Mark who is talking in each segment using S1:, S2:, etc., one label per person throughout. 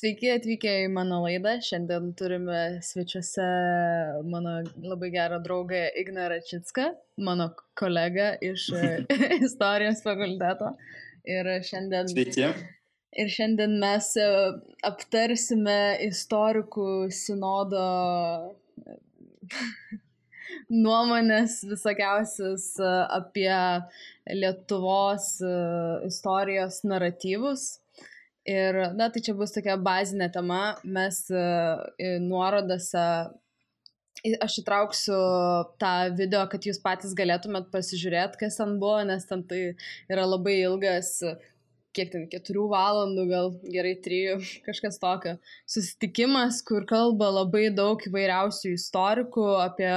S1: Sveiki atvykę į mano laidą. Šiandien turime svečiuose mano labai gerą draugą Igną Račitską, mano kolegą iš istorijos fakulteto. Ir šiandien,
S2: Sveiki.
S1: ir šiandien mes e, aptarsime istorikų sinodo nuomonės visokiausias e, apie Lietuvos e, istorijos naratyvus. Ir, na, tai čia bus tokia bazinė tema. Mes uh, nuorodose, aš įtrauksiu tą video, kad jūs patys galėtumėt pasižiūrėti, kas ten buvo, nes ten tai yra labai ilgas, kiek ten, keturių valandų, gal gerai trijų, kažkas tokio. Susitikimas, kur kalba labai daug įvairiausių istorikų apie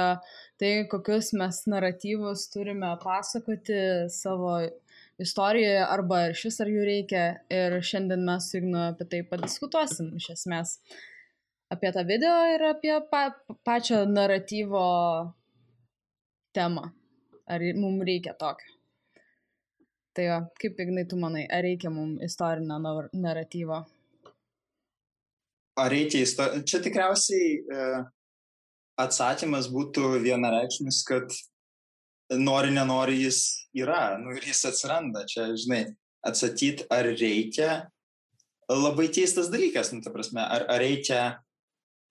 S1: tai, kokius mes naratyvus turime pasakoti savo istorijoje arba iš vis ar jų reikia. Ir šiandien mes su Ignu apie tai padiskutuosim iš esmės. Apie tą video ir apie pa, pačią naratyvo temą. Ar mums reikia tokio. Tai jo, kaip Ignai tu manai, ar reikia mums istorinio naratyvo?
S2: Ar reikia istorinio? Čia tikriausiai e, atsakymas būtų vienareikšmis, kad nori, nenori jis yra, nu ir jis atsiranda. Čia, žinai, atsakyti, ar reikia, labai keistas dalykas, nu, ta prasme, ar, ar reikia,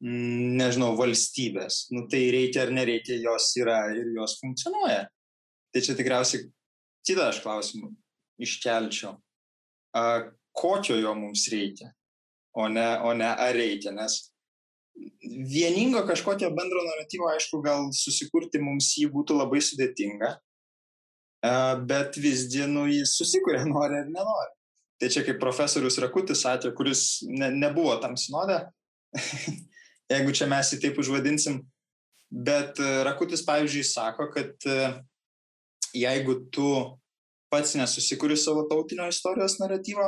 S2: mm, nežinau, valstybės, nu tai reikia ar nereikia, jos yra ir jos funkcionuoja. Tai čia tikriausiai kitą aš klausimą iškelčiau. A, kokio jo mums reikia, o ne, o ne ar reikia, nes vieningo kažkokio bendro naratyvo, aišku, gal susikurti mums jį būtų labai sudėtinga, bet visgi, nu, jis susikuria, nori ar nenori. Tai čia kaip profesorius Rakutis sakė, kuris ne, nebuvo tam sinode, jeigu čia mes jį taip užvadinsim, bet e, Rakutis, pavyzdžiui, sako, kad e, jeigu tu pats nesusikuri savo tautinio istorijos naratyvo,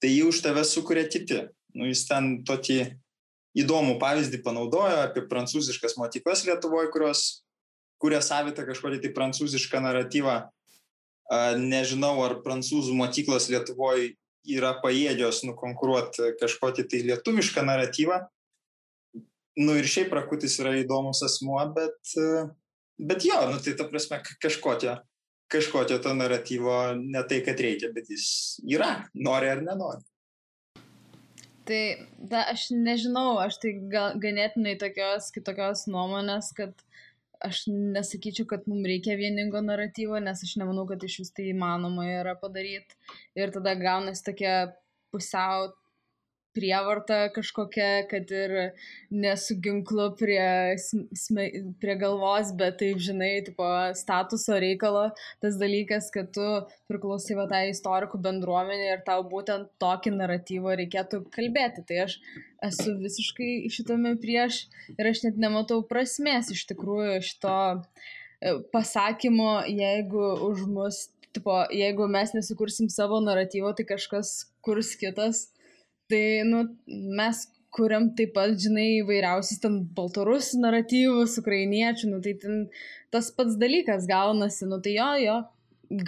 S2: tai jį už tave sukuria kiti. Nu, jis ten tokį įdomų pavyzdį panaudojo apie prancūziškas mokyklas Lietuvoje, kurios kuria savitą kažkokį tai prancūzišką naratyvą. Nežinau, ar prancūzų mokyklos Lietuvoje yra pajėgios nukonkuruoti kažkokį tai lietuvišką naratyvą. Nu ir šiaip Rakutis yra įdomus asmuo, bet, bet jo, nu tai ta prasme kažkokio, kažkokio to naratyvo ne tai, kad reikia, bet jis yra, nori ar nenori.
S1: Tai da, aš nežinau, aš tai gal, ganėtinai tokios kitokios nuomonės, kad aš nesakyčiau, kad mums reikia vieningo naratyvo, nes aš nemanau, kad iš vis tai įmanoma yra padaryti. Ir tada gaunasi tokia pusiau prievarta kažkokia, kad ir nesu ginklu prie, sme, prie galvos, bet taip, žinai, tipo statuso reikalo, tas dalykas, kad tu priklausai va tą istorikų bendruomenį ir tau būtent tokį naratyvą reikėtų kalbėti. Tai aš esu visiškai šitame prieš ir aš net nematau prasmės iš tikrųjų šito e, pasakymo, jeigu už mus, tipo, jeigu mes nesukursim savo naratyvo, tai kažkas kurs kitas Tai, nu, mes kuriam taip pat, žinai, įvairiausius ten baltarusių naratyvus, ukrainiečių, nu, tai ten tas pats dalykas gaunasi, nu, tai jo, jo,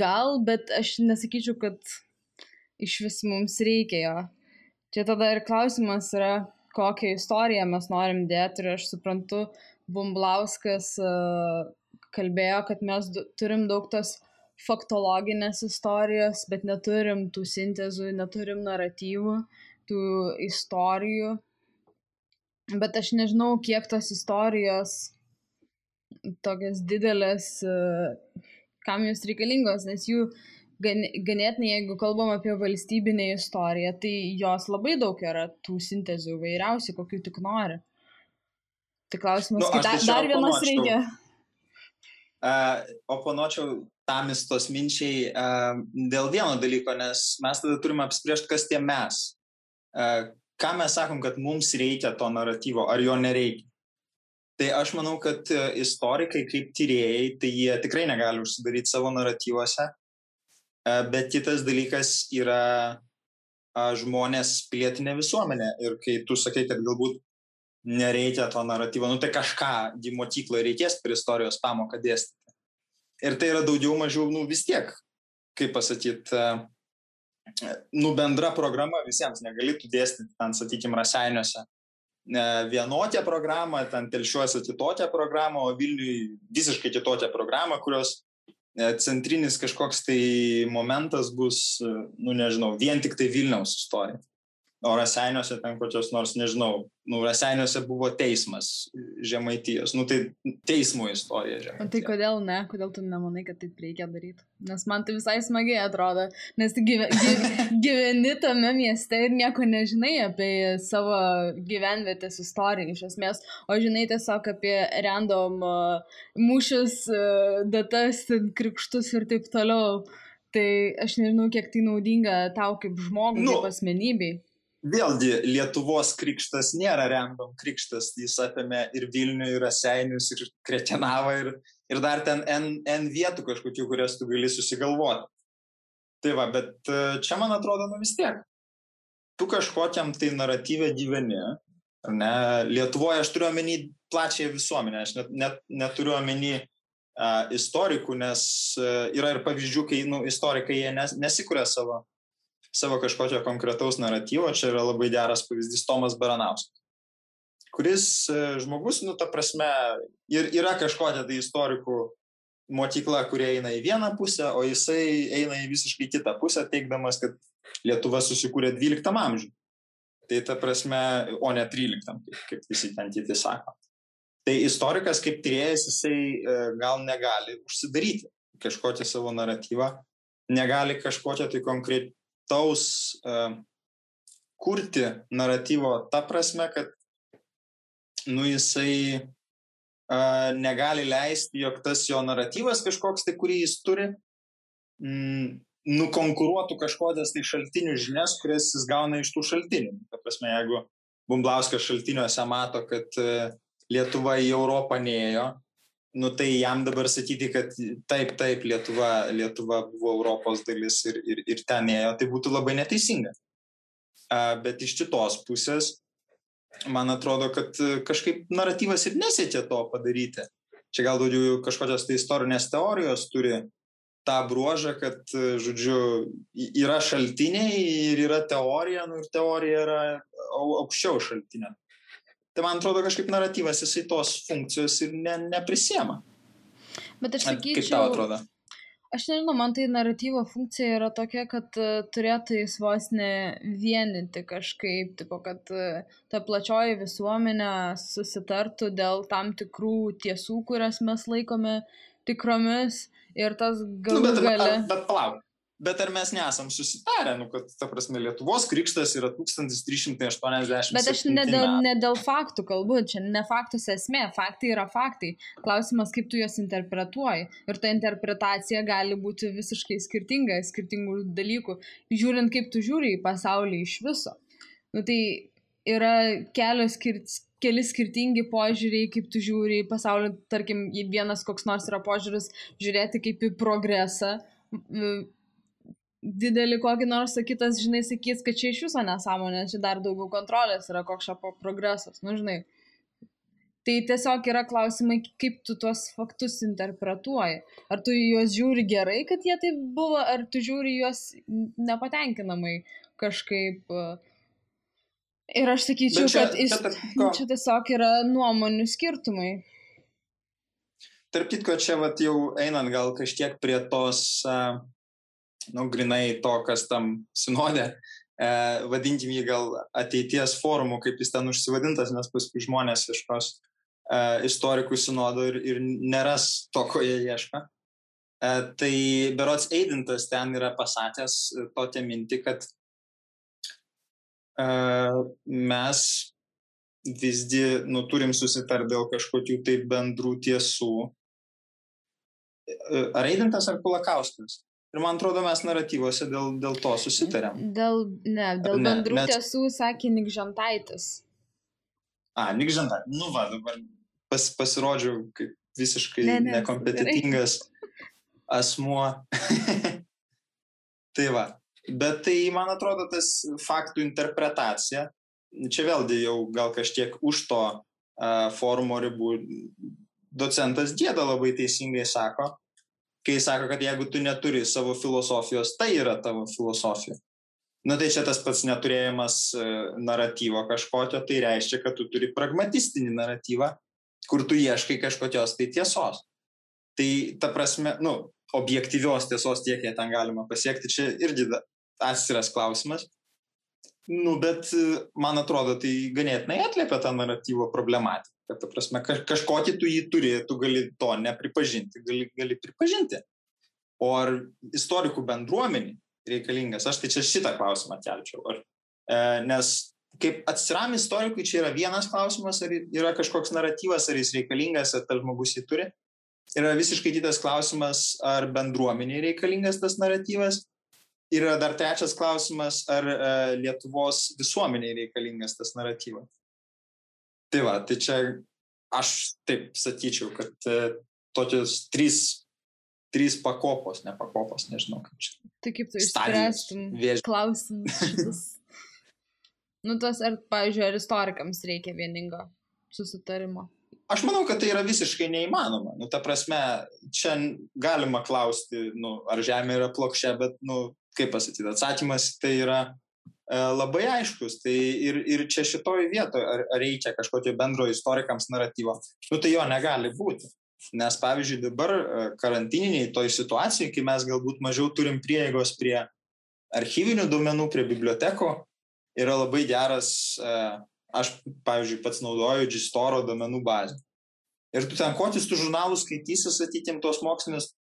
S1: gal, bet aš nesakyčiau, kad iš vis mums reikia jo. Čia tada ir klausimas yra, kokią istoriją mes norim dėti ir aš suprantu, Bumblauskas uh, kalbėjo, kad mes turim daug tos faktologinės istorijos, bet neturim tų sintezų, neturim naratyvų tų istorijų, bet aš nežinau, kiek tos istorijos tokias didelės, kam jos reikalingos, nes jų ganėtinai, jeigu kalbam apie valstybinę istoriją, tai jos labai daug yra tų sintezių vairiausių, kokių tik nori. Tai klausimas, nu, kai dar, dar vienas reikia.
S2: Uh, oponuočiau tamistos minčiai uh, dėl vieno dalyko, nes mes tada turime apspriežti, kas tie mes ką mes sakom, kad mums reikia to naratyvo, ar jo nereikia. Tai aš manau, kad e, istorikai kaip tyrėjai, tai jie tikrai negali užsidaryti savo naratyvuose, bet kitas dalykas yra žmonės pilietinė visuomenė. Ir kai tu sakai, kad galbūt nereikia to naratyvo, nu tai kažką į mokyklą reikės per istorijos pamoką dėstyti. Ir tai yra daugiau mažiau, nu vis tiek, kaip pasakyti, nu, bendra programa visiems, negalėtų dėstyti ten, sakykime, raseiniuose. Vienokią programą, ten telšiuosi kitokią programą, o Vilniui visiškai kitokią programą, kurios e, centrinis kažkoks tai momentas bus, e, nu nežinau, vien tik tai Vilniaus istorija o raseiniuose ten kokios nors, nežinau, nu, raseiniuose buvo teismas žemaitijos, nu tai teismo istorija žemaitijos.
S1: O tai kodėl ne, kodėl tu nemanai, kad taip reikia daryti? Nes man tai visai smagiai atrodo, nes tu gyve, gyve, gyveni tame mieste ir nieko nežinai apie savo gyvenvietės istoriją iš esmės, o žinai tiesiog apie random uh, mūšius, uh, datas, krikštus ir taip toliau. Tai aš nežinau, kiek tai naudinga tau kaip žmogui, nu, kaip asmenybei
S2: vėlgi Lietuvos krikštas nėra random krikštas, jis apėmė ir Vilnių, ir Raseinius, ir Kretenavą, ir, ir dar ten N, N vietų kažkokių, kurias tu gali susigalvoti. Tai va, bet e, čia man atrodo, nu vis tiek, tu kažkokiam tai naratyvę gyveni, ar ne? Lietuvoje aš turiu omeny plačiai visuomenę, aš net, net, neturiu omeny uh, istorikų, nes uh, yra ir pavyzdžių, kai nu, istorikai jie nes, nesikuria savo savo kažkokio konkretaus naratyvo. Čia yra labai geras pavyzdys Tomas Baranauskas, kuris e, žmogus, nu, ta prasme, ir yra kažkokia tai istorikų mokykla, kurie eina į vieną pusę, o jisai eina į visiškai kitą pusę, teikdamas, kad Lietuva susikūrė 12 amžiuje. Tai ta prasme, o ne 13, kaip, visi ten kiti sako. Tai istorikas kaip tyrėjas, jisai e, gal negali užsidaryti kažkokią savo naratyvą, negali kažkokią tai konkret, taus uh, kurti naratyvo ta prasme, kad nu, jisai uh, negali leisti, jog tas jo naratyvas kažkoks, tai kurį jis turi, mm, nukonkuruotų kažkokias tai šaltinių žinias, kurias jis gauna iš tų šaltinių. Ta prasme, jeigu Bumblauskas šaltiniuose mato, kad uh, Lietuva į Europą neėjo, nu tai jam dabar sakyti, kad taip, taip, Lietuva, Lietuva buvo Europos dalis ir, ir, ir ten ėjo, tai būtų labai neteisinga. Bet iš kitos pusės, man atrodo, kad kažkaip naratyvas ir nesiekia to padaryti. Čia gal daugiau kažkokios tai istorinės teorijos turi tą bruožą, kad, žodžiu, yra šaltiniai ir yra teorija, nu ir teorija yra aukščiau šaltinio. Tai man atrodo, kažkaip naratyvas jisai tos funkcijos ir ne, neprisėma.
S1: Bet aš sakyčiau.
S2: Kaip tau atrodo?
S1: Aš nežinau, man tai naratyvo funkcija yra tokia, kad uh, turėtų jis vos ne vieninti kažkaip, tipo, kad uh, ta plačioji visuomenė susitartų dėl tam tikrų tiesų, kurias mes laikome tikromis ir tas galų
S2: nu, bet,
S1: gale.
S2: Bet, bet palauk, Bet ar mes nesam susitarę, nu, kad, ta prasme, Lietuvos krikštas yra 1380.
S1: Bet aš ne dėl, ne dėl faktų kalbu, čia ne faktus esmė, faktai yra faktai. Klausimas, kaip tu juos interpretuoji. Ir ta interpretacija gali būti visiškai skirtinga, skirtingų dalykų, žiūrint, kaip tu žiūri į pasaulį iš viso. Nu, tai yra kelios skirtingos keli skirtingi požiūriai, kaip tu žiūri į pasaulį, tarkim, vienas koks nors yra požiūris žiūrėti kaip į progresą, didelį kokį nors, kitas, žinai, sakys, kad čia iš viso nesąmonė, čia dar daugiau kontrolės yra koks čia progresas, nu žinai. Tai tiesiog yra klausimai, kaip tu tuos faktus interpretuoji. Ar tu juos žiūri gerai, kad jie taip buvo, ar tu žiūri juos nepatenkinamai kažkaip. Ir aš sakyčiau, čia, kad is, čia, čia tiesiog yra nuomonių skirtumai.
S2: Tarp kitko, čia vat, jau einant gal kažkiek prie tos uh, nu, grinai to, kas tam sinodė, e, vadinkim jį gal ateities forumų, kaip jis ten užsivadintas, nes paskui žmonės ieškos e, istorikų sinodo ir, ir neras to, ko jie ieško. E, tai Berots Eidintas ten yra pasakęs tokią mintį, kad e, mes visgi nu, turim susitar dėl kažkokių tai bendrų tiesų. E, ar Eidintas ar Kulakauskas? Ir man atrodo, mes naratyvose dėl, dėl to susitarėm.
S1: Dėl, ne, dėl ne, bendrų nes... tiesų sakė Nikžantaitis.
S2: A, Nikžantaitis. Nu, va, dabar pas, pasirodžiau kaip visiškai ne, ne, nekompetitingas asmuo. tai va. Bet tai, man atrodo, tas faktų interpretacija, čia vėlgi jau gal kažkiek už to uh, forumo ribų docentas Gėda labai teisingai sako, kai sako, kad jeigu tu neturi savo filosofijos, tai yra tavo filosofija. Nu tai čia tas pats neturėjimas e, naratyvo kažkokio, tai reiškia, kad tu turi pragmatistinį naratyvą, kur tu ieškai kažkokios tai tiesos. Tai ta prasme, nu, objektyvios tiesos tiek, kiek ten galima pasiekti, čia irgi atskiras klausimas. Nu, bet e, man atrodo, tai ganėtinai atliepia tą naratyvo problematiką. Kad, ta prasme, kažkokį tu jį turi, tu gali to nepripažinti, gali, gali pripažinti. O ar istorikų bendruomeniai reikalingas? Aš tai čia šitą klausimą kelčiau. Ar, e, nes kaip atsiram istorikui čia yra vienas klausimas, ar yra kažkoks naratyvas, ar jis reikalingas, ar tas žmogus jį turi. Yra visiškai kitas klausimas, ar bendruomeniai reikalingas tas naratyvas. Yra dar trečias klausimas, ar e, Lietuvos visuomeniai reikalingas tas naratyvas. Tai va, tai čia aš taip sakyčiau, kad e, tokios trys trys pakopos, ne pakopos, nežinau kaip čia.
S1: Tai kaip tu išspręstum klausimus šitus? nu, tas, ar, pavyzdžiui, ar istorikams reikia vieningo susitarimo?
S2: Aš manau, kad tai yra visiškai neįmanoma. Nu, ta prasme, čia galima klausti, nu, ar Žemė yra plokščia, bet, nu, kaip pasakyti, atsakymas tai yra labai aiškus. Tai ir, ir čia šitoje vietoje, ar, ar reikia kažkokio bendro istorikams naratyvo, nu, tai jo negali būti. Nes pavyzdžiui dabar e, karantininiai toj situacijai, kai mes galbūt mažiau turim prieigos prie archyvinių duomenų, prie biblioteko, yra labai geras, e, aš pavyzdžiui pats naudoju Gistoro duomenų bazę. Ir tu ten kotis tų žurnalų skaitysi, sakykim, tos mokslinės,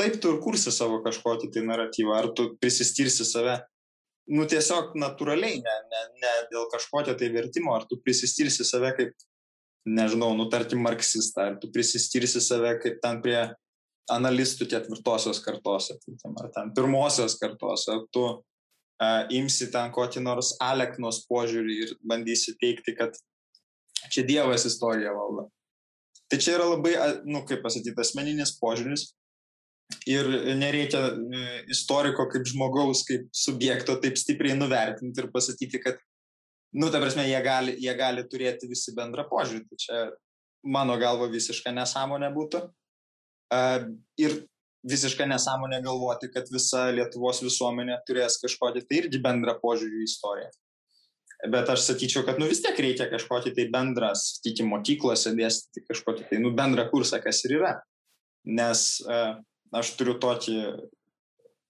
S2: taip tu ir kursi savo kažkokį tai naratyvą, ar tu prisistirsi save, nu tiesiog natūraliai, ne, ne, ne dėl kažkokio tai vertimo, ar tu prisistirsi save kaip nežinau, nu, tarkim, marksistą, ar tu prisistirsi save kaip ten prie analistų ketvirtosios kartos, atvykim, ar ten pirmosios kartos, ar tu uh, imsi ten kokį nors Aleknos požiūrį ir bandysi teikti, kad čia Dievas istoriją valdo. Tai čia yra labai, nu, kaip pasakyti, asmeninis požiūris ir nereikia e, istoriko kaip žmogaus, kaip subjekto taip stipriai nuvertinti ir pasakyti, kad nu, ta prasme, jie gali, jie gali turėti visi bendrą požiūrį. Tai čia mano galva visiška nesąmonė būtų. Uh, ir visiška nesąmonė galvoti, kad visa Lietuvos visuomenė turės kažkokį tai irgi bendrą požiūrį į istoriją. Bet aš sakyčiau, kad nu vis tiek reikia kažkokį tai bendrą, sakykime, mokyklose dėstyti kažkokį tai nu, bendrą kursą, kas ir yra. Nes uh, aš turiu tokį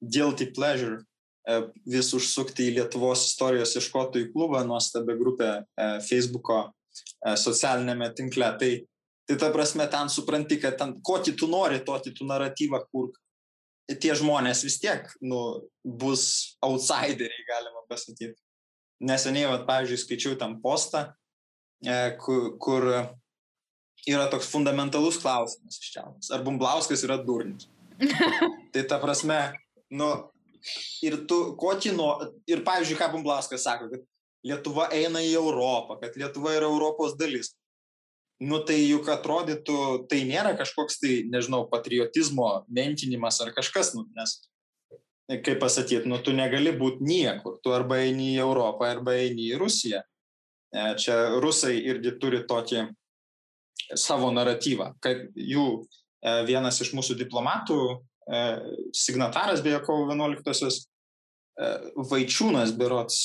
S2: guilty pleasure E, vis užsukti į Lietuvos istorijos ieškotojų klubą, nuostabią grupę e, Facebook'o e, socialinėme tinkle. Tai, tai ta prasme, ten supranti, kad ten, kokį tu nori, tokį tu naratyvą kurk. Tie žmonės vis tiek nu, bus outsideriai, galima pasakyti. Neseniai, vat, pavyzdžiui, skaičiau tam postą, kur, kur yra toks fundamentalus klausimas iškeltas. Ar Bumblauskas yra durnius? Tai ta prasme, nu, Ir tu, kokį nuo... Ir pavyzdžiui, ką Bumblauskas sako, kad Lietuva eina į Europą, kad Lietuva yra Europos dalis. Nu tai juk atrodytų, tai nėra kažkoks tai, nežinau, patriotizmo menkinimas ar kažkas, nu, nes, kaip pasakyti, nu tu negali būti niekur, tu arba eini į Europą, arba eini į Rusiją. E, čia rusai irgi turi tokį savo naratyvą, kad jų vienas iš mūsų diplomatų E, signataras beje kovo 11-osios e, Vaičiūnas Berots,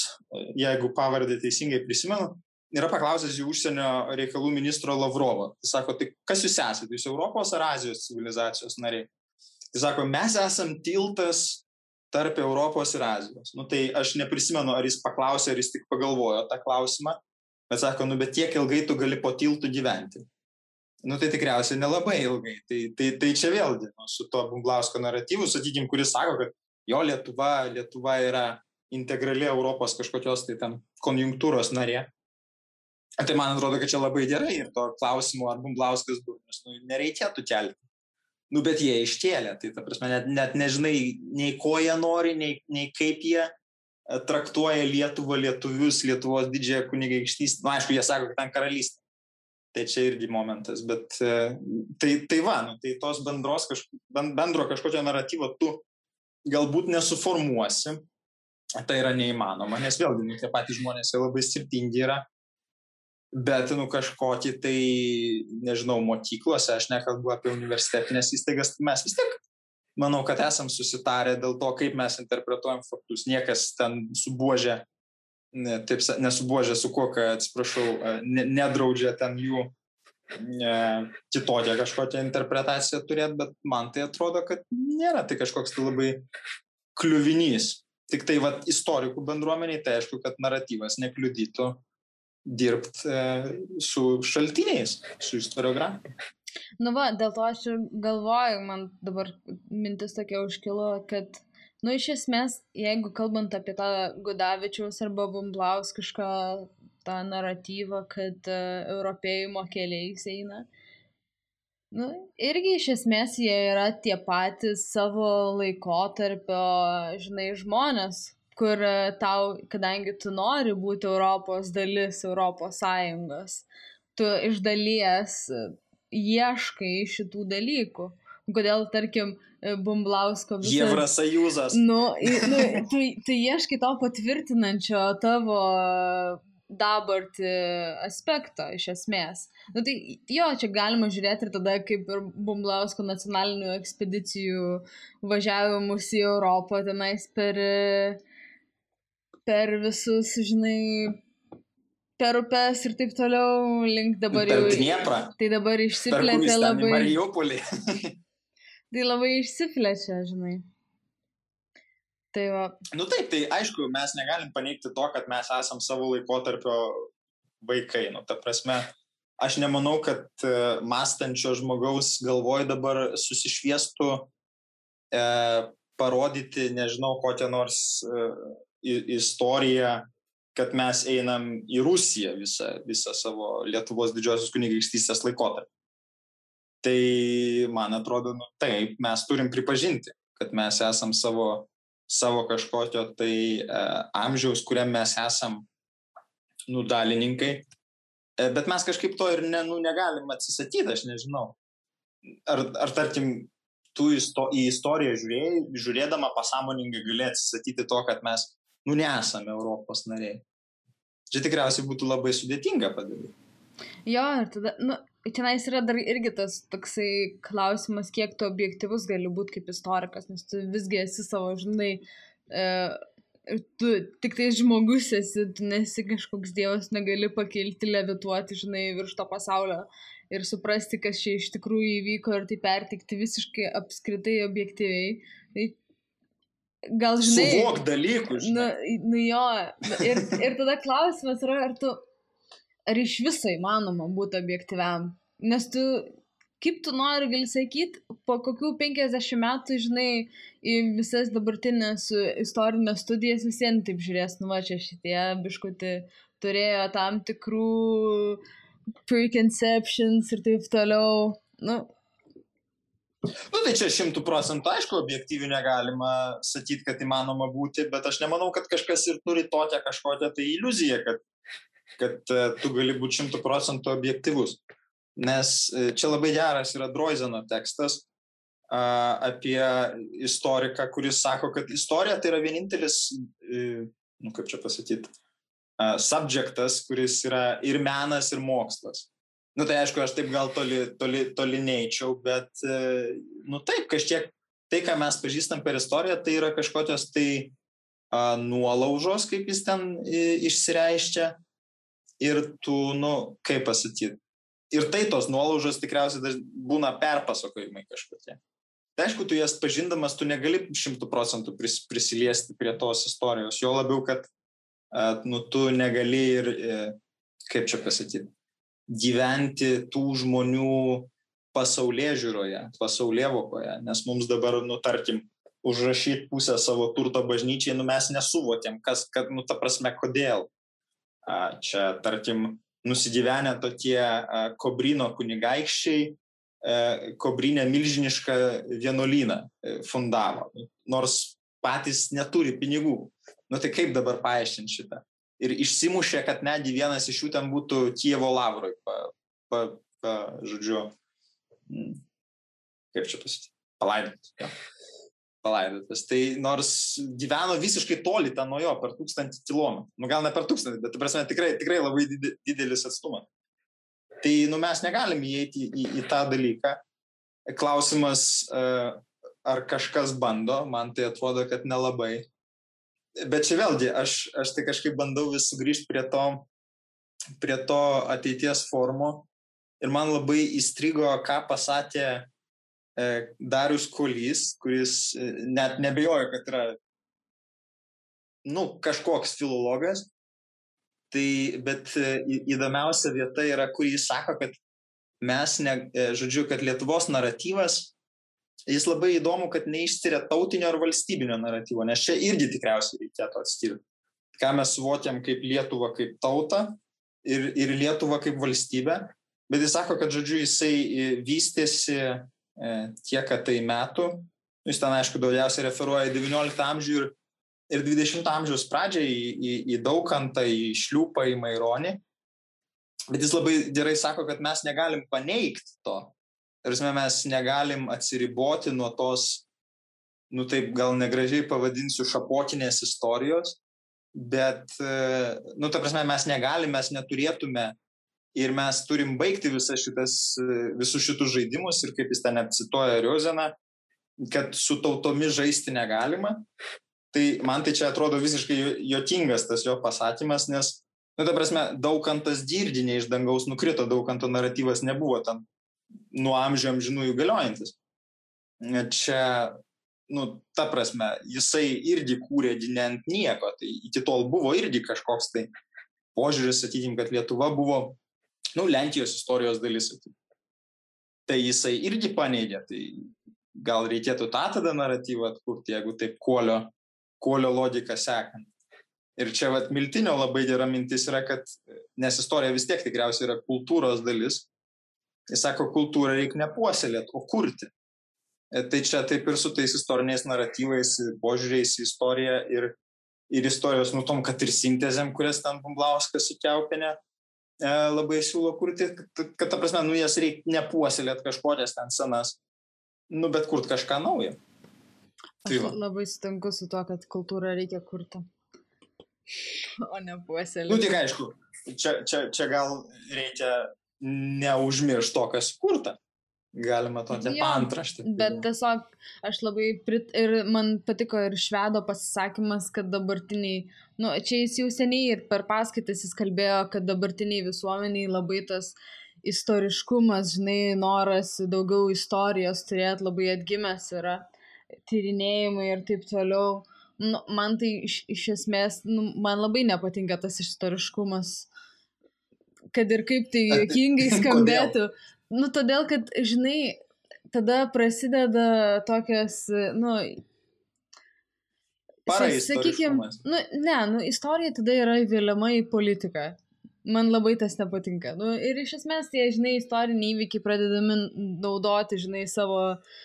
S2: jeigu pavardė teisingai prisimenu, yra paklausęs jų užsienio reikalų ministro Lavrovo. Jis sako, tai kas jūs esate, jūs Europos ar Azijos civilizacijos nariai? Jis sako, mes esam tiltas tarp Europos ir Azijos. Nu, tai aš neprisimenu, ar jis paklausė, ar jis tik pagalvojo tą klausimą, bet sako, nu, bet tiek ilgai tu gali po tiltų gyventi. Nu tai tikriausiai nelabai ilgai. Tai, tai, tai čia vėlgi nu, su to Bunglausko naratyvu, sakykime, kuris sako, kad jo Lietuva, Lietuva yra integrali Europos kažkokios tai ten konjunktūros narė. Tai man atrodo, kad čia labai gerai ir to klausimo, ar Bumblauskas durnius, nu, nereikėtų kelti. Nu, bet jie iškėlė, tai ta prasme, net, net nežinai nei ko jie nori, nei, nei kaip jie e, traktuoja Lietuvą, lietuvius, Lietuvos didžiąją kunigaikštystę. Na, nu, aišku, jie sako, kad ten karalystė. Tai čia irgi momentas, bet e, tai, tai va, nu, tai tos bendros, kažk, bendro kažkokio naratyvo tu galbūt nesuformuosi, tai yra neįmanoma, nes vėlgi nu, tie patys žmonės labai skirtingi yra, bet nu, kažkokį tai, nežinau, mokyklose, aš nekalbu apie universitetinės įstaigas, mes vis tiek manau, kad esam susitarę dėl to, kaip mes interpretuojam faktus. Niekas ten subuožė, ne, taip nesubuožė su kokia, atsiprašau, ne, nedraudžia ten jų ne, kitokią kažkokią interpretaciją turėti, bet man tai atrodo, kad nėra tai kažkoks tai labai kliuvinys. Tik tai vat, istorikų bendruomeniai, tai aišku, kad naratyvas nekliudytų dirbti e, su šaltiniais, su istoriografija.
S1: Nu va, dėl to aš ir galvoju, man dabar mintis tokia užkilo, kad, nu, iš esmės, jeigu kalbant apie tą Gudavičiaus arba Bumblauskišką tą naratyvą, kad uh, europėjimo keliais eina, Nu, irgi iš esmės jie yra tie patys savo laikotarpio, žinai, žmonės, kur e, tau, kadangi tu nori būti Europos dalis, Europos Sąjungos, tu iš dalies e, ieškai šitų dalykų. Kodėl, tarkim, e, Bumblausko
S2: visas... Jevrasajūzas.
S1: Nu, nu, tu, tu ieškai to patvirtinančio tavo dabartį aspekto iš esmės. Nu, tai jo, čia galima žiūrėti ir tada kaip ir Bumblausko nacionalinių ekspedicijų važiavimus į Europą tenais per, per visus, žinai, per upes ir taip toliau link dabar
S2: jau. Dnieprą.
S1: Tai dabar išsiplėtė labai.
S2: Mariupolį.
S1: tai labai išsiplėtė, žinai. Tai va.
S2: Nu taip, tai aišku, mes negalim paneigti to, kad mes esam savo laikotarpio vaikai. Nu, ta prasme, aš nemanau, kad e, mąstančio žmogaus galvoj dabar susišviestų e, parodyti, nežinau, kokią nors e, istoriją, kad mes einam į Rusiją visą, visą savo Lietuvos didžiosios kunigaikštystės laikotarpį. Tai man atrodo, nu, taip, mes turim pripažinti, kad mes esam savo savo kažkokio tai e, amžiaus, kuriam mes esam nudalininkai. E, bet mes kažkaip to ir ne, nu, negalim atsisakyti, aš nežinau. Ar, ar tarkim, tu isto, į istoriją žiūrėjai, žiūrėdama pasąmoningai gali atsisakyti to, kad mes, nu, nesame Europos nariai. Čia tikriausiai būtų labai sudėtinga padaryti.
S1: Jo, ir tada, nu, Tenais yra dar irgi tas toksai klausimas, kiek tu objektivus gali būti kaip istorikas, nes tu visgi esi savo, žinai, e, tu tik tai žmogus esi, tu nesi kažkoks dievas, negali pakilti, levituoti, žinai, virš to pasaulio ir suprasti, kas čia iš tikrųjų įvyko ir tai pertikti visiškai apskritai objektyviai. Tai gal žinai.
S2: Suvok dalykų.
S1: Žinai. Nu, nu jo. Ir, ir tada klausimas yra, ar tu ar iš viso įmanoma būti objektyviam. Nes tu, kaip tu nori, gali sakyti, po kokių 50 metų, žinai, į visas dabartinės istorinės studijas visiems taip žiūrės, nu va čia šitie biškuti turėjo tam tikrų preconceptions ir taip toliau. Nu,
S2: Nu, tai čia šimtų procentų, aišku, objektyviai negalima sakyti, kad įmanoma būti, bet aš nemanau, kad kažkas ir turi tokią kažkokią tai iliuziją, kad kad e, tu gali būti šimtų procentų objektivus. Nes e, čia labai geras yra Droizeno tekstas apie istoriką, kuris sako, kad istorija tai yra vienintelis, e, nu kaip čia pasakyti, subjektas, kuris yra ir menas, ir mokslas. Nu tai aišku, aš taip gal toli, toli, toli neįčiau, bet, nu taip, kažkiek tai, ką mes pažįstam per istoriją, tai yra kažkokios tai a, nuolaužos, kaip jis ten išsireiškia, ir tu, nu, kaip pasakyti. Ir tai tos nuolaužos tikriausiai būna perpasakojimai kažkokie. Tai aišku, tu jas pažindamas, tu negali šimtų procentų pris, prisiliesti prie tos istorijos. Jo labiau, kad nu, tu negali ir, e, kaip čia pasakyti, gyventi tų žmonių pasaulyje žiūroje, pasaulyje vokoje. Nes mums dabar, nu, tarkim, užrašyti pusę savo turto bažnyčiai, nu, mes nesuvokėm, kas, kad, nu, ta prasme, kodėl. Čia, tarkim, nusigyvenę tokie Kobrino kunigaikščiai, e, Kobrinė milžinišką vienuolyną e, fundavo, nors patys neturi pinigų. Nu tai kaip dabar paaiškinti šitą? Ir išsimušė, kad netgi vienas iš jų ten būtų Kievo lavroj, pa, pa, pa, žodžiu, kaip čia pasakyti, palaidotas. Ja palaidotas. Tai nors gyveno visiškai toli ten nuo jo, per tūkstantį kilometrų. Nu gal ne per tūkstantį, bet, prasme, tikrai, tikrai labai didelis atstumas. Tai nu, mes negalim įeiti į, į, į tą dalyką. Klausimas, ar kažkas bando, man tai atrodo, kad nelabai. Bet čia vėlgi, aš, aš tai kažkaip bandau vis sugrįžti prie to, prie to ateities formo. Ir man labai įstrigo, ką pasakė e, Darius Kolys, kuris e, net nebejoja, kad yra nu, kažkoks filologas. Tai, bet e, įdomiausia vieta yra, kur jis sako, kad mes, ne, e, žodžiu, kad Lietuvos naratyvas jis labai įdomu, kad neišskiria tautinio ar valstybinio naratyvo, nes čia irgi tikriausiai reikėtų atskirti. Ką mes suvokiam kaip Lietuvą kaip tautą ir, ir Lietuvą kaip valstybę, bet jis sako, kad, žodžiu, jisai e, vystėsi e, tiek tai metų, jis ten, aišku, daugiausiai referuoja į XIX amžių ir, ir XX amžiaus pradžią, į, į, į Daukantą, į Šliūpą, į Maironį. Bet jis labai gerai sako, kad mes negalim paneigti to, Tarsi mes negalim atsiriboti nuo tos, nu taip gal negražiai pavadinsiu, šapokinės istorijos, bet, e, nu ta prasme, mes negalim, mes neturėtume ir mes turim baigti šitas, visus šitus žaidimus ir kaip jis ten apsitoja Riozeną, kad su tautomis žaisti negalima. Tai man tai čia atrodo visiškai jotingas tas jo pasakymas, nes, nu, ta prasme, daugantas dirdinė iš dangaus nukrito, dauganto naratyvas nebuvo tam nuo amžių amžinųjų galiojantis. Čia, nu, ta prasme, jisai irgi kūrė ne ant nieko, tai iki tol buvo irgi kažkoks tai požiūris, sakykim, kad Lietuva buvo, nu, Lenkijos istorijos dalis. Tai jisai irgi paneigė, tai gal reikėtų tą tada naratyvą atkurti, jeigu taip kuolio, kuolio logiką sekant. Ir čia vat Miltinio labai gera mintis yra, kad, nes istorija vis tiek tikriausiai yra kultūros dalis, Jis sako, kultūrą reikia nepuoselėti, o kurti. E, tai čia taip ir su tais istoriniais naratyvais, požiūriais į istoriją ir, ir istorijos, nu tom, kad ir sintezėm, kurias ten Bumblauskas įkiaupinė, e, labai siūlo kurti, kad, ta prasme, nu jas reikia nepuoselėti kažkokias ten senas, nu bet kurti kažką naujo.
S1: Tai Aš labai sutinku su to, kad kultūrą reikia kurti, o ne puoselėti.
S2: Nu tik aišku, čia, čia, čia gal reikia neužmirš to, kas kurta. Galima tokią ja, antraštę.
S1: Bet tiesiog aš labai prit... ir man patiko ir švedo pasisakymas, kad dabartiniai, nu, čia jis jau seniai ir per paskaitas jis kalbėjo, kad dabartiniai visuomeniai labai tas istoriškumas, žinai, noras daugiau istorijos turėti labai atgimęs yra, tyrinėjimai ir taip toliau. Nu, man tai iš, iš esmės, nu, man labai nepatinka tas istoriškumas kad ir kaip tai juokingai skambėtų. Nu, todėl, kad, žinai, tada prasideda tokias, nu, sakykime, nu, ne, nu, istorija tada yra įvėliama į politiką. Man labai tas nepatinka. Nu, ir iš esmės tie, žinai, istoriniai įvykiai pradedami naudoti, žinai, savo uh,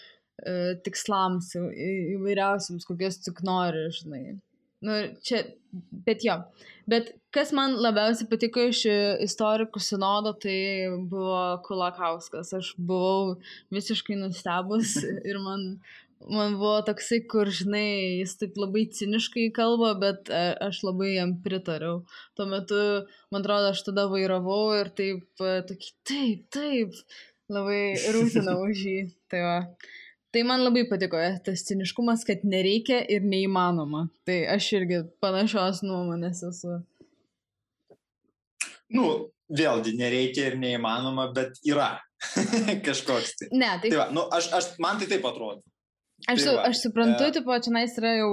S1: tikslams įvairiausiams, kokias tik nori, žinai. Nu, čia, bet jo. Bet kas man labiausiai patiko iš istorikų sinodo, tai buvo Kulakauskas. Aš buvau visiškai nustebus ir man, man buvo toksai, kur, žinai, jis taip labai ciniškai kalba, bet e, aš labai jam pritariau. Tuo metu, man atrodo, aš tada vairavau ir taip, e, tokį, taip, taip, labai rūtinau už jį. Tai va. Tai man labai patiko tas ciniškumas, kad nereikia ir neįmanoma. Tai aš irgi panašios nuomonės esu.
S2: Nu, vėlgi, nereikia ir neįmanoma, bet yra kažkoks tai.
S1: Ne, tai...
S2: tai va, nu, aš, aš, man tai taip atrodo.
S1: Aš, tai va, aš suprantu, e... tipo, čia nais yra jau,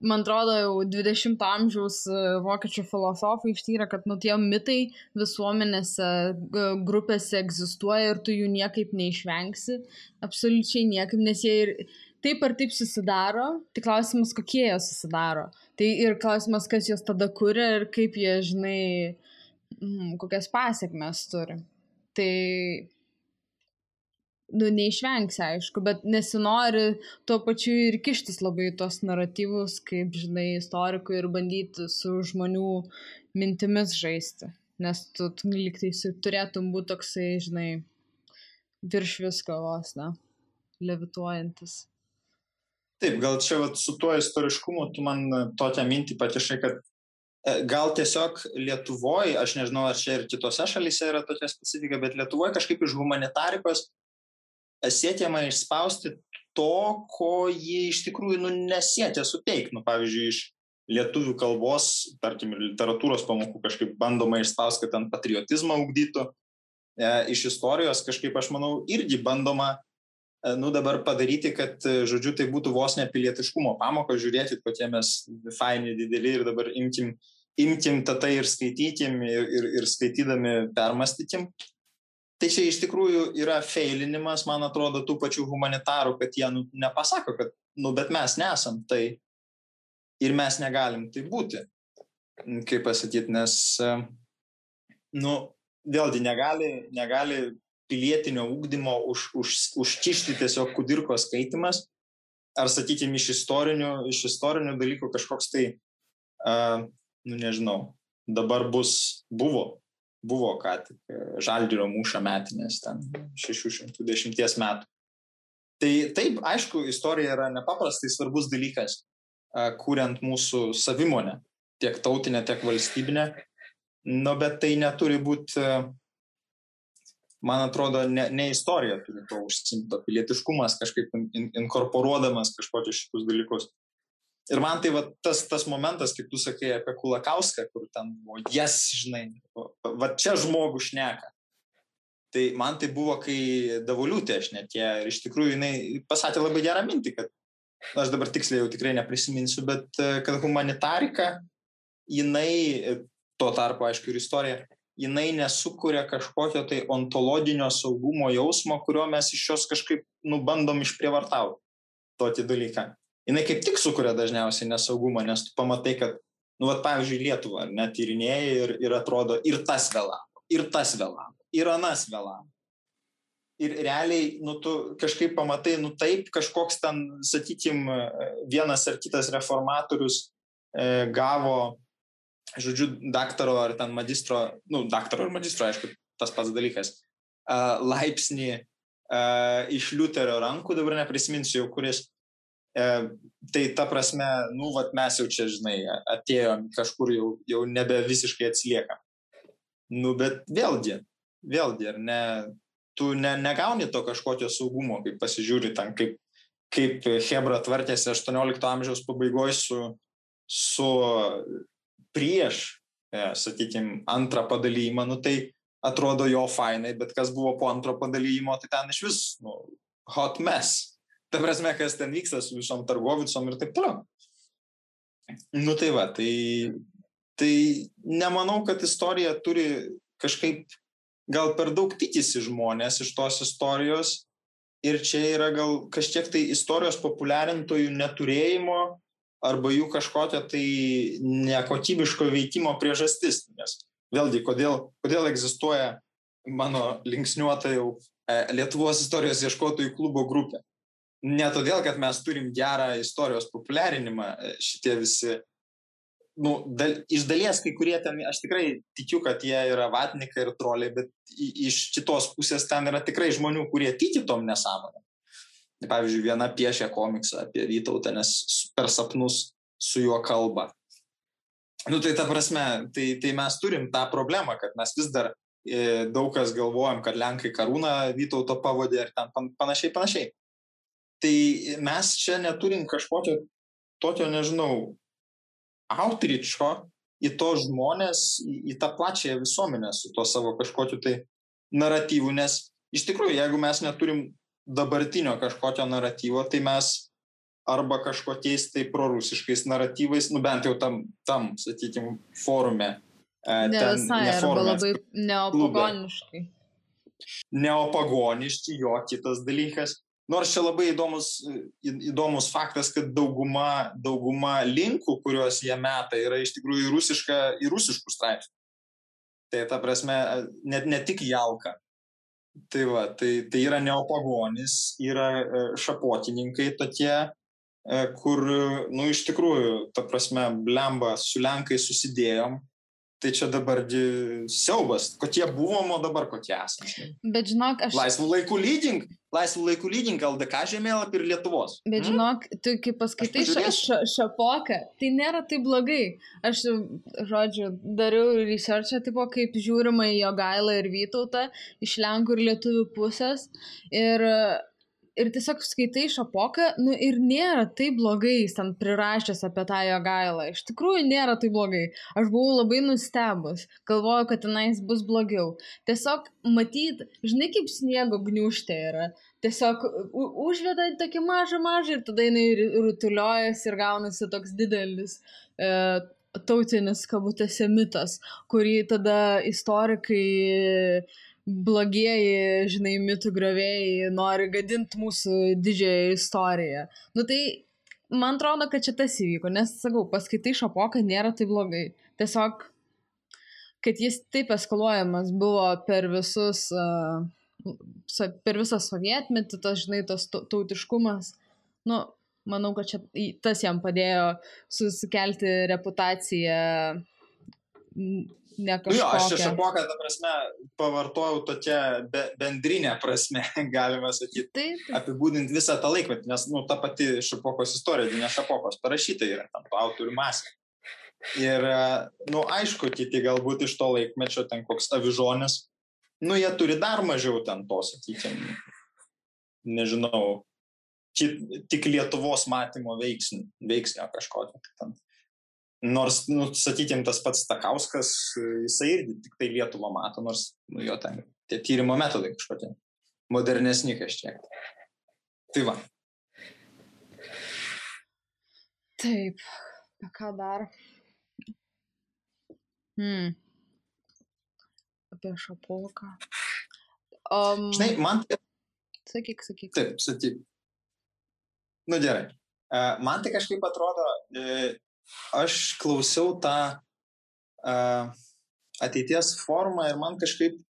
S1: man atrodo, jau 20-ojo amžiaus e, vokiečių filosofai ištyrė, kad nu tie mitai visuomenėse, grupėse egzistuoja ir tu jų niekaip neišvengsi, absoliučiai niekaip, nes jie ir taip ar taip susidaro, tik klausimas, kokie jie susidaro. Tai ir klausimas, kas juos tada kuria ir kaip jie, žinai, kokias pasiekmes turi. Tai nu, neišvengsi, aišku, bet nesinori tuo pačiu ir kištis labai tos naratyvus, kaip, žinai, istorikui ir bandyti su žmonių mintimis žaisti. Nes tu, tu liktai turėtum būti toksai, žinai, virš visko vos, na, levituojantis.
S2: Taip, gal čia vat, su tuo istoriškumu tu man tokią mintį patišai, kad e, gal tiesiog Lietuvoje, aš nežinau, ar čia ir kitose šalyse yra tokia specifika, bet Lietuvoje kažkaip iš humanitarikos siekiama išspausti to, ko jie iš tikrųjų nu, nesėtė suteikti. Nu, pavyzdžiui, iš lietuvių kalbos, tarkim, literatūros pamokų kažkaip bandoma išspausti, kad ten patriotizmą ugdytų. E, iš istorijos kažkaip, aš manau, irgi bandoma, e, nu dabar padaryti, kad, e, žodžiu, tai būtų vos nepilietiškumo pamoka, žiūrėti, kokie mes faini, dideli ir dabar imkim, imkim tą ir skaitykim ir, ir, ir skaitydami permastykim. Tai čia iš tikrųjų yra feilinimas, man atrodo, tų pačių humanitarų, kad jie nu, nepasako, kad, nu, bet mes nesam tai. Ir mes negalim tai būti, kaip pasakyti, nes, nu, vėlgi negali, negali pilietinio ūkdymo už, už, užkišti tiesiog kudirko skaitimas, ar, sakykime, iš istorinių, iš istorinių dalykų kažkoks tai, uh, nu nežinau, dabar bus, buvo buvo ką tik e, Žalgirio mūšio metinės, ten 610 metų. Tai taip, aišku, istorija yra nepaprastai svarbus dalykas, e, kuriant mūsų savimonę, tiek tautinę, tiek valstybinę, nu, bet tai neturi būti, e, man atrodo, ne, ne istorija turi to užsimto, pilietiškumas kažkaip in, inkorporuodamas kažkokius šitus dalykus. Ir man tai va, tas, tas momentas, kaip tu sakai apie Kulakauską, kur ten buvo, jas, žinai, va čia žmogų šneka. Tai man tai buvo, kai Davuliutė aš net ją ir iš tikrųjų jinai pasakė labai gerą mintį, kad, aš dabar tiksliai jau tikrai neprisiminsiu, bet kad humanitarika, jinai, tuo tarpu aišku ir istorija, jinai nesukuria kažkokio tai ontologinio saugumo jausmo, kurio mes iš jos kažkaip nubandom išprievartauti tokį dalyką jinai kaip tik sukuria dažniausiai nesaugumą, nes tu pamatai, kad, nu, vat, pavyzdžiui, Lietuva, net tyrinėjai ir, ir atrodo, ir tas vėlavo, ir tas vėlavo, ir anas vėlavo. Ir realiai, nu, tu kažkaip pamatai, nu, taip, kažkoks ten, sakykim, vienas ar kitas reformatorius e, gavo, žodžiu, daktaro ar ten magistro, nu, daktaro ar magistro, aišku, tas pats dalykas, e, laipsnį e, iš Liuterio rankų, dabar neprisiminsiu jau, kuris tai ta prasme, nu, vat mes jau čia, žinai, atėjom kažkur jau, jau nebe visiškai atsiliekam. Nu, bet vėlgi, vėlgi, ar ne, tu ne, negauni to kažkokio saugumo, kaip pasižiūri ten, kaip, kaip Hebra tvarkėsi 18 amžiaus pabaigoje su, su prieš, e, sakykime, antrą padalymą, nu tai atrodo jo fainai, bet kas buvo po antro padalymo, tai ten iš vis, nu, hot mess ta prasme, kas ten vyksta su visom targovicom ir taip toliau. Nu tai va, tai, tai nemanau, kad istorija turi kažkaip, gal per daug tikisi žmonės iš tos istorijos ir čia yra gal kažkiek tai istorijos populiarintojų neturėjimo arba jų kažkokio tai nekokybiško veikimo priežastis. Nes vėlgi, kodėl, kodėl egzistuoja mano linksniuota jau e, Lietuvos istorijos ieškotojų klubo grupė ne todėl, kad mes turim gerą istorijos populiarinimą, e, šitie visi, nu, dal, iš dalies kai kurie ten, aš tikrai tikiu, kad jie yra vatnikai ir troliai, bet iš kitos pusės ten yra tikrai žmonių, kurie tiki tom nesąmonėm. Pavyzdžiui, viena piešia komiksą apie Vytautą, nes per sapnus su juo kalba. Nu, tai ta prasme, tai, tai mes turim tą problemą, kad mes vis dar e, daug kas galvojam, kad Lenkai karūną Vytauto pavadė ir ten panašiai, panašiai. Tai mes čia neturim kažkokio tokio, nežinau, outreacho į to žmonės, į, į tą plačiąją visuomenę su to savo kažkokiu tai naratyvu, nes iš tikrųjų, jeigu mes neturim dabartinio kažkokio naratyvo, tai mes arba kažkokiais tai prorusiškais naratyvais, nu bent jau tam, tam sakykime, forume.
S1: E, ne ten, visai, ne forume, arba labai neopagoniškai.
S2: Neopagoniški, jo kitas dalykas. Nors čia labai įdomus, įdomus faktas, kad dauguma, dauguma linkų, kuriuos jie meta, yra iš tikrųjų į, rusišką, į rusiškų straipsnių. Tai ta prasme, net ne tik jalka. Tai, va, tai, tai yra neopagonis, yra e, šapotininkai tokie, e, kur, nu, iš tikrųjų, ta prasme, blemba, su lenkai susidėjom, tai čia dabar siaubas. Kokie buvom, o dabar kokie esame.
S1: Bet žinok, aš.
S2: Laisvų laikų lydink, laisvų laikų lydink LDK žemėlapį ir Lietuvos.
S1: Bet hmm? žinok, tu kai paskaitai ša, ša, šapoką, tai nėra taip blogai. Aš, žodžiu, dariau researchą, tipo, kaip žiūrima į jo gailą ir Vytautą iš Lenkų ir Lietuvių pusės. Ir ir tiesiog skaitai šapoką, nu ir nėra taip blogai, jis ten prirašęs apie tą jo gailą. Iš tikrųjų nėra taip blogai. Aš buvau labai nustebus, galvojau, kad tenais bus blogiau. Tiesiog matyt, žinai, kaip sniego gniužtė yra. Tiesiog užveda tokį mažą mažą ir tada jinai rutuliojasi ir gaunasi toks didelis. E, tautinis kabutėse mitas, kurį tada istorikai blogieji, žinai, mitų gravėjai nori gadinti mūsų didžiąją istoriją. Nu tai man atrodo, kad čia tas įvyko, nes, sakau, paskaitai šapoką nėra tai blogai. Tiesiog, kad jis taip eskaluojamas buvo per visus, uh, per visą sovietmetį, tas, žinai, tas tautiškumas, nu, manau, kad čia tas jam padėjo susikelti reputaciją
S2: ne kažkokia. Jo, aš čia šapoką, ta prasme, pavartojau tokia be, bendrinė prasme, galima sakyti. Taip. Apibūdinti visą tą laikmetį, nes, nu, ta pati šapokos istorija, ne šapokos parašyta yra, tam autorių masė. Ir, nu, aišku, kiti galbūt iš to laikmečio, ten koks avižonis, nu, jie turi dar mažiau ten to, sakykime, nežinau, tik Lietuvos matymo veiksnio, veiksnio kažkokio. Nors, nu, sakykime, tas pats Takauskas, jisai irgi tik tai Lietuvą mato, nors nu, jo ten tie tyrimo metodai kažkokie modernesni kažkiek. Tai va.
S1: Taip, ką dar? Hmm. Apie šapulką.
S2: Um, Žinai, man.
S1: Sakyk, sakyk.
S2: Taip, sakyk. Nu gerai. Uh, man tai kažkaip atrodo, uh, aš klausiau tą uh, ateities formą ir man kažkaip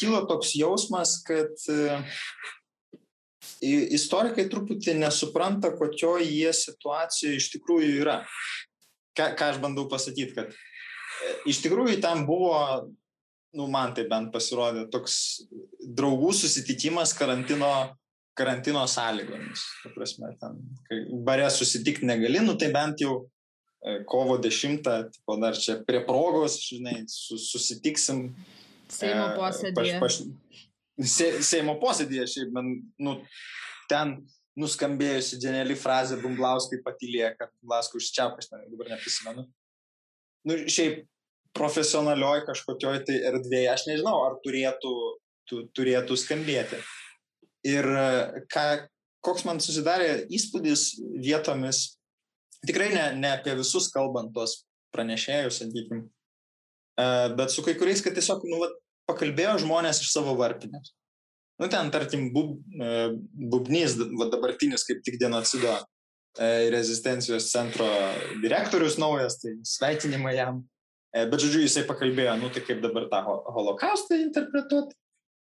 S2: kilo toks jausmas, kad uh, istorikai truputį nesupranta, kokioje jie situacijoje iš tikrųjų yra. Ką, ką aš bandau pasakyti, kad e, iš tikrųjų ten buvo, nu man tai bent pasirodė, toks draugų susitikimas karantino, karantino sąlygomis. Prasme, ten, kai bare susitikti negali, nu tai bent jau E, kovo 10, tipo, dar čia prie progos, žinai, susitiksim.
S1: Seimo e, posėdėje. Paš,
S2: paš, se, Seimo posėdėje, šiaip man, nu, ten nuskambėjusi geniali frazė Bumblauskai patylė, kad Bumblauskai užčiapas, dabar neprisimenu. Nu, šiaip profesionalioj kažkokioj tai erdvėje, aš nežinau, ar turėtų, tu, turėtų skambėti. Ir e, ką, koks man susidarė įspūdis vietomis tikrai ne, ne apie visus kalbant tos pranešėjus, sakykim, e, bet su kai kuriais, kad tiesiog, nu, vat, pakalbėjo žmonės iš savo varpinės. Nu, ten, tarkim, bub, e, Bubnys, va, dabartinis kaip tik genocido rezistencijos centro direktorius naujas, tai sveikinimai jam. Bet, žodžiu, jisai pakalbėjo, nu, tai kaip dabar tą holokaustą interpretuoti.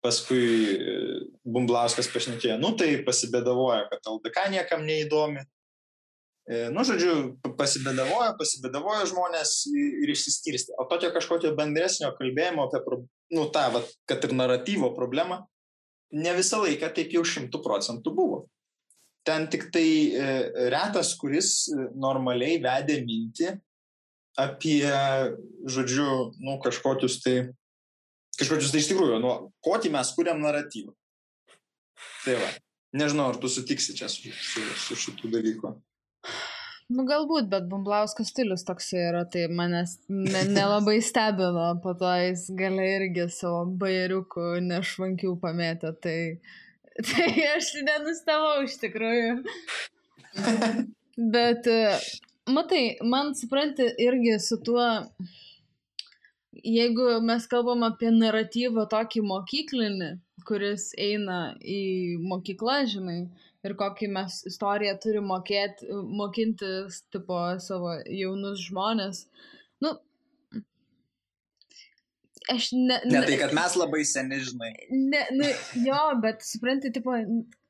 S2: Paskui Bumblauskas pašnekėjo, nu, tai pasibėdavoja, kad LDK niekam neįdomi, E, nu, žodžiu, pasibėdavojo, pasibėdavojo žmonės ir išsiskirstė. O tokio kažkokio bendresnio kalbėjimo apie, nu, tą, va, kad ir naratyvo problemą, ne visą laiką taip jau šimtų procentų buvo. Ten tik tai e, retas, kuris e, normaliai vedė mintį apie, žodžiu, nu, kažkokius tai, kažkokius tai iš tikrųjų, nu, kokį mes kuriam naratyvą. Tai va, nežinau, ar tu sutiksi čia su, su, su šitų dalykų.
S1: Nu, galbūt, bet Bumblausko stilius toks yra, tai manęs ne, nelabai stebino, po to jis gali irgi savo bairiukų nešvankių pamėtę, tai, tai aš nenustebau iš tikrųjų. Bet, matai, man supranti irgi su tuo, jeigu mes kalbam apie naratyvą tokį mokyklinį, kuris eina į mokyklą, žinai, ir kokį mes istoriją turim mokėti, mokintis, tipo, savo jaunus žmonės. Nu, aš ne.
S2: Ne, ne tai, kad mes labai seni, žinai.
S1: Ne, nu, jo, bet supranti, tipo,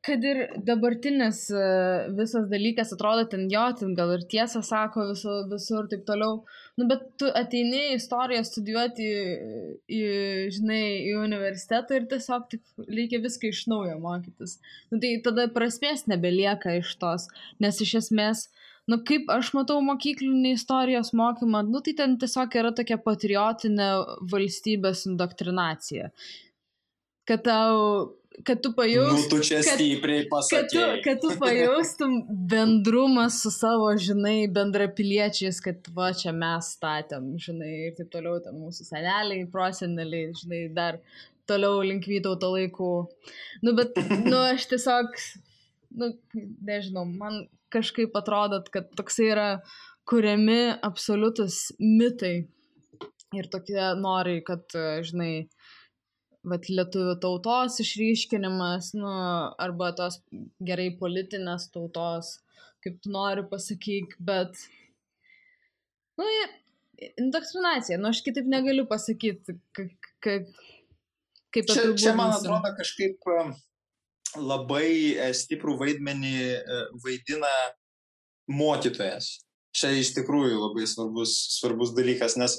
S1: kad ir dabartinis visas dalykas atrodo ten jo, ten gal ir tiesą sako visur, visur ir taip toliau. Nu, bet tu ateini istoriją studijuoti į, į, žinai, į universitetą ir tiesiog tik reikia viską iš naujo mokytis. Nu, tai tada prasmės nebelieka iš tos, nes iš esmės, nu, kaip aš matau mokyklinį istorijos mokymą, nu, tai ten tiesiog yra tokia patriotinė valstybės indoktrinacija. kad tau kad tu pajaustum.
S2: Nu, tu čia
S1: kad,
S2: stipriai pasakė.
S1: Kad tu, kad tu pajaustum bendrumą su savo, žinai, bendrapiliečiais, kad va čia mes statėm, žinai, ir taip toliau, ten mūsų seneliai, proseneliai, žinai, dar toliau link vytauto laikų. Nu, bet, nu, aš tiesiog, nu, nežinau, man kažkaip atrodo, kad toksai yra kuriami absoliutus mitai. Ir tokie nori, kad, žinai, vat lietuvių tautos išryškinimas, nu, arba tos gerai politinės tautos, kaip tu nori pasakyk, bet, nu, indoktrinacija, nu, aš kitaip negaliu pasakyti, kaip, kaip
S2: čia, čia, man atrodo, kažkaip um, labai e, stiprų vaidmenį e, vaidina mokytojas. Čia iš tikrųjų labai svarbus, svarbus dalykas, nes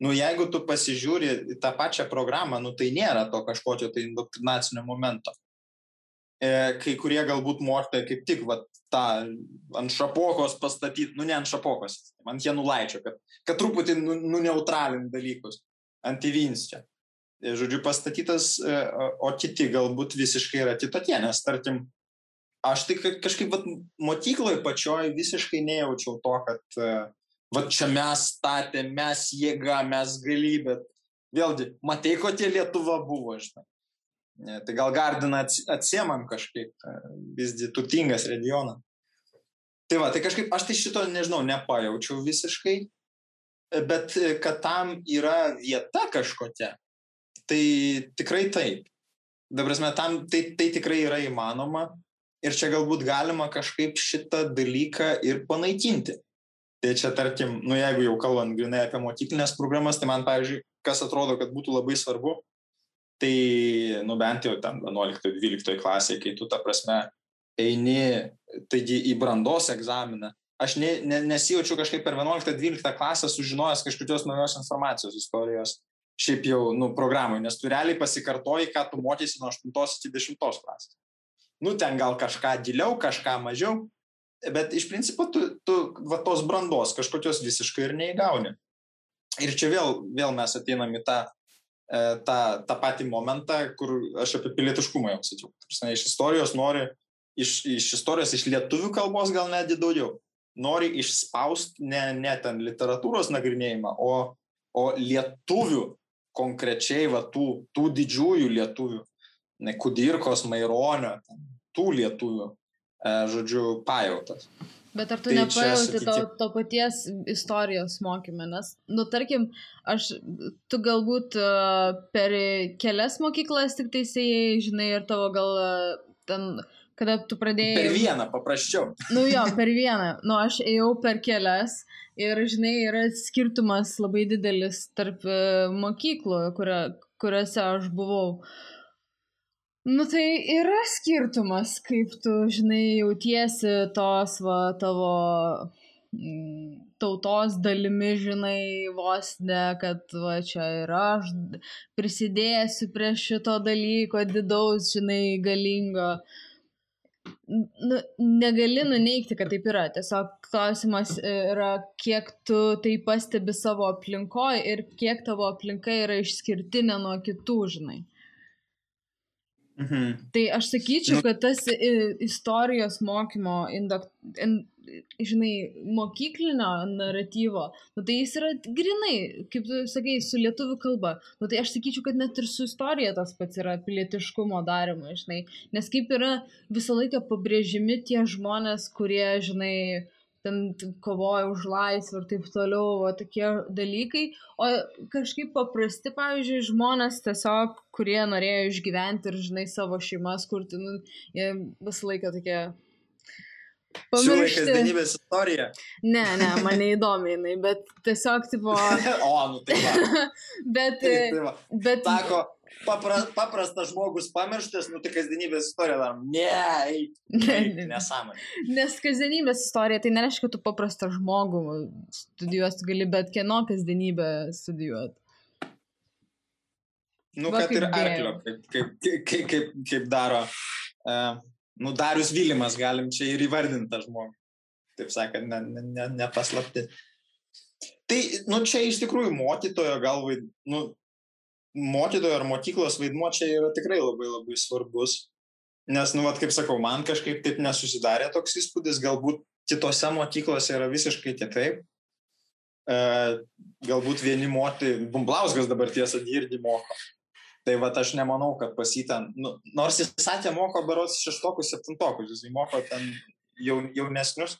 S2: nu jeigu tu pasižiūri į tą pačią programą, nu tai nėra to kažkokio tai indoktrinacinio momento. E, kai kurie galbūt mokytojai kaip tik va, tą ant šapokos pastatyti, nu ne ant šapokos, ant jenulaičio, kad, kad truputį nu, nuneutralint dalykus, ant įvins čia. E, žodžiu, pastatytas, e, o kiti galbūt visiškai yra kitokie, nes tarkim, aš tai kažkaip vat, mokykloje pačioj visiškai nejaučiau to, kad uh, va čia mes statėm, mes jėga, mes galybė. Vėlgi, matai, kokia Lietuva buvo, žinai. Tai gal Gardiną atsiemam kažkaip, e, visgi turtingas regionas. Tai va, tai kažkaip aš tai šito, nežinau, nepajaučiau visiškai, bet e, kad tam yra vieta kažkokia, tai tikrai taip. Dabar, tam tai, tai tikrai yra įmanoma ir čia galbūt galima kažkaip šitą dalyką ir panaikinti. Tai čia tarkim, nu jeigu jau kalbant grinai apie mokyklinės problemas, tai man, pavyzdžiui, kas atrodo, kad būtų labai svarbu, tai, nu bent jau ten 11-12 klasėje, kai tu, ta prasme, eini, taigi į brandos egzaminą, aš ne, ne, nesijaučiu kažkaip per 11-12 klasę sužinojęs kažkokios naujos informacijos istorijos, šiaip jau, nu, programai, nes tu realiai pasikartoji, ką tu mokysi nuo 8 iki 10 klasės. Nu, ten gal kažką giliau, kažką mažiau, bet iš principo tu, tu va, tos brandos kažkokios visiškai ir neįgauni. Ir čia vėl, vėl mes ateinam į tą, e, tą, tą patį momentą, kur aš apie pilietiškumą jau sakiau. Iš istorijos nori, iš, iš istorijos, iš lietuvių kalbos gal netgi daugiau. Nori išspausti ne, ne ten literatūros nagrinėjimą, o, o lietuvių konkrečiai, va, tų, tų didžiųjų lietuvių, ne Kudirkos, Maironio, tų lietuvių žodžiu, pajautas.
S1: Bet ar tu tai nepajauti to, to paties istorijos mokymę, nes, nu, tarkim, aš, tu galbūt uh, per kelias mokyklas tik teisėjai, žinai, ir tavo gal uh, ten, kada tu pradėjai.
S2: Per vieną, paprasčiau.
S1: Nu jo, per vieną. Nu, aš ėjau per kelias ir, žinai, yra skirtumas labai didelis tarp mokyklų, kurio, kuriuose aš buvau. Uh, Nu tai yra skirtumas, kaip tu, žinai, jautiesi tos va tavo mm, tautos dalimi, žinai, vos ne, kad va čia ir aš prisidėsiu prie šito dalyko didaus, žinai, galingo. Nu, negali nuneikti, kad taip yra. Tiesiog klausimas yra, kiek tu tai pastebi savo aplinkoje ir kiek tavo aplinka yra išskirtinė nuo kitų, žinai.
S2: Mhm.
S1: Tai aš sakyčiau, nu. kad tas istorijos mokymo, indok, in, žinai, mokyklinio naratyvo, nu, tai jis yra grinai, kaip tu sakai, su lietuvių kalba. Nu, tai aš sakyčiau, kad net ir su istorija tas pats yra pilietiškumo darimo, žinai. Nes kaip yra visą laiką pabrėžimi tie žmonės, kurie, žinai, ten kovoja už laisvę ir taip toliau, o tokie dalykai. O kažkaip paprasti, pavyzdžiui, žmonės tiesiog, kurie norėjo išgyventi ir, žinai, savo šeimas kurti, nu, jie visą laiką tokie
S2: Pamiršti. kasdienybės istorija.
S1: Ne, ne, mane įdomi jinai, bet tiesiog, tipo.
S2: o, nu tai va.
S1: bet. Tai, tai va. bet.
S2: Sako, papra, paprastas žmogus pamirštas, nu tai kasdienybės istorija darom. Ne, eik, ne, nesąmonė.
S1: Nes kasdienybės istorija tai nereiškia, kad tu paprastą žmogų studijuosi, gali bet kieno kasdienybę studijuoti.
S2: Nu, Va, kad ir arklio, kaip, kaip, kaip, kaip, kaip daro. Uh, nu, Darius Vylimas, galim čia ir įvardinti tą žmogų. Taip sakant, ne, ne, nepaslapti. Tai, nu, čia iš tikrųjų mokytojo galvai, nu, mokytojo ar mokyklos vaidmuo čia yra tikrai labai labai svarbus. Nes, nu, vat, kaip sakau, man kažkaip taip nesusidarė toks įspūdis, galbūt kitose mokyklose yra visiškai kitaip. E, galbūt vieni moti, Bumblauskas dabar tiesą irgi moko. Tai va, aš nemanau, kad pasitem, nu, nors jis sakė, moko berots šeštokus, septintokus, jis moko ten jau, jaunesnius.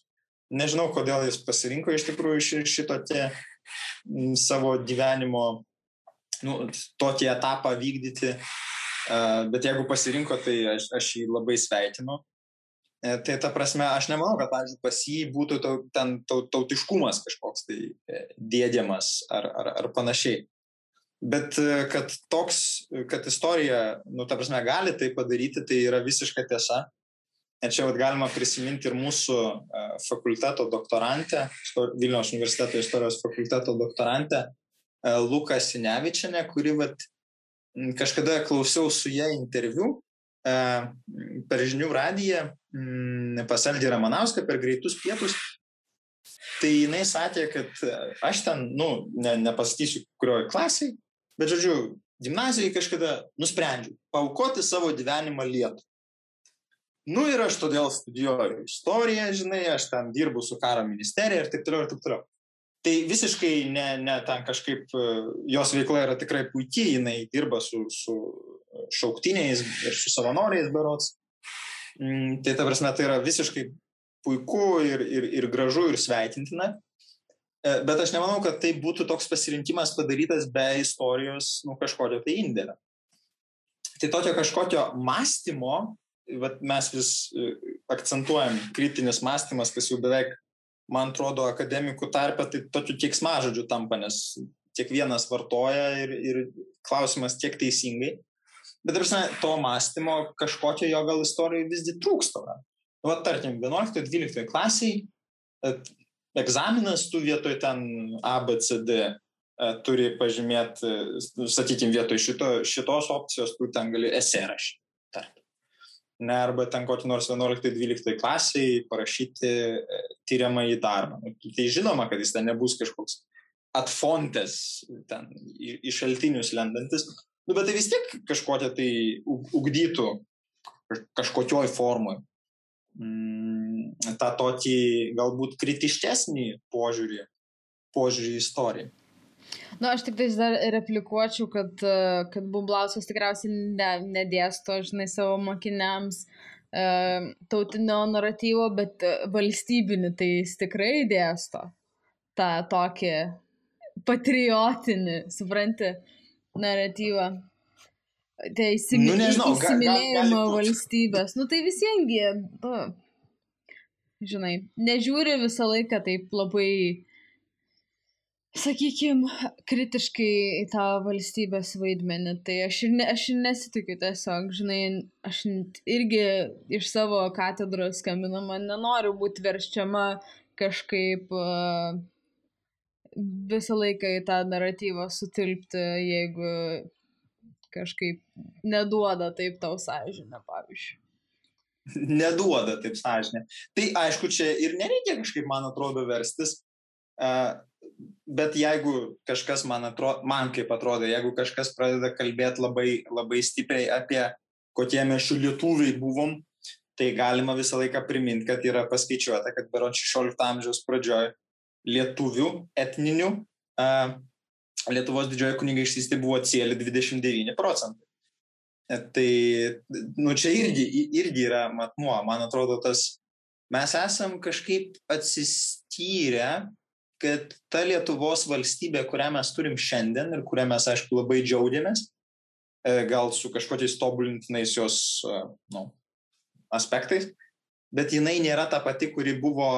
S2: Nežinau, kodėl jis pasirinko iš tikrųjų tie savo gyvenimo nu, tokį etapą vykdyti, bet jeigu pasirinko, tai aš, aš jį labai sveikinu. E, tai ta prasme, aš nemanau, kad, pavyzdžiui, pas jį būtų tau, ten tautiškumas kažkoks tai e, dėdėmas ar, ar, ar panašiai. Bet e, kad toks, kad istorija, nu, ta prasme, gali tai padaryti, tai yra visiška tiesa. Ir čia vat, galima prisiminti ir mūsų fakulteto doktorantę, Vilniaus universiteto istorijos fakulteto doktorantę, E, Luką Sinevičianę, kuri vat, kažkada klausiau su ją interviu e, per žinių radiją pas Aldį Ramanauską per greitus pietus. Tai jinai sakė, kad aš ten, nu, ne, nepasakysiu, kurioje klasiai, bet, žodžiu, gimnazijoje kažkada nusprendžiau paukoti savo gyvenimą lietų. Nu ir aš todėl studijuoju istoriją, žinai, aš ten dirbu su karo ministerija ir taip toliau, ir taip toliau. Tai visiškai ne, ne ten kažkaip, e, jos veikla yra tikrai puikiai, jinai dirba su, su šauktiniais ir su savanoriais berots. Mm, tai ta prasme, tai yra visiškai puiku ir, ir, ir gražu ir sveikintina. E, bet aš nemanau, kad tai būtų toks pasirinkimas padarytas be istorijos nu, kažkokio tai indėlio. Tai tokio kažkokio mąstymo, mes vis e, akcentuojam kritinis mąstymas, kas jau beveik man atrodo, akademikų tarpe tai tokiu kieksmažodžiu tampa, nes kiekvienas vartoja ir, ir klausimas tiek teisingai. Bet, tarsi, to mąstymo kažkokio jo gal istorijai visgi trūksta. Nu, va, tarkim, 11-12 klasiai egzaminas tu vietoj ten A, B, C, D e, turi pažymėti, sakykime, vietoj šito, šitos opcijos tu ten gali esė rašyti ne, arba ten kokį nors 11-12 klasiai parašyti e, tyriamą į darbą. Nu, tai žinoma, kad jis ten nebus kažkoks atfontės, ten iš šaltinius lendantis, nu, bet tai vis tiek kažkokią tai ugdytų kažkokioj formui mm, tą tokį galbūt kritiškesnį požiūrį, požiūrį į istoriją.
S1: Na, nu, aš tik tais dar replikuočiau, kad, kad Bublauskas tikriausiai ne, nedėsto, žinai, savo mokiniams e, tautinio naratyvo, bet valstybinį tai jis tikrai dėsto. tą tokį patriotinį, supranti, naratyvą. Tai įsimylėjimo nu, nežinau, ga, ga, valstybės. Nu tai visiengi, nu, žinai, nežiūri visą laiką taip labai sakykim, kritiškai į tą valstybės vaidmenį. Tai aš ir, ne, aš ir nesitikiu tiesiog, žinai, aš irgi iš savo katedros skambinu, man nenoriu būti verščiama kažkaip uh, visą laiką į tą naratyvą sutilpti, jeigu kažkaip neduoda taip tau sąžinę, pavyzdžiui.
S2: Neduoda taip sąžinę. Tai aišku, čia ir nereikia kažkaip, man atrodo, verstis. Uh, bet jeigu kažkas man atrodo, man kaip atrodo, jeigu kažkas pradeda kalbėti labai, labai stipriai apie kokie mes šių lietuviai buvom, tai galima visą laiką priminti, kad yra paskaičiuota, kad beron 16 amžiaus pradžioje lietuvių etninių uh, Lietuvos didžioji kunigaikštystė buvo atsieli 29 procentai. E, tai, nu, čia irgi, irgi yra matmuo, man atrodo, tas mes esam kažkaip atsiskyrę kad ta Lietuvos valstybė, kurią mes turim šiandien ir kurią mes, aišku, labai džiaugiamės, e, gal su kažkokiais tobulintinais jos nu, aspektais, bet jinai nėra ta pati, kuri buvo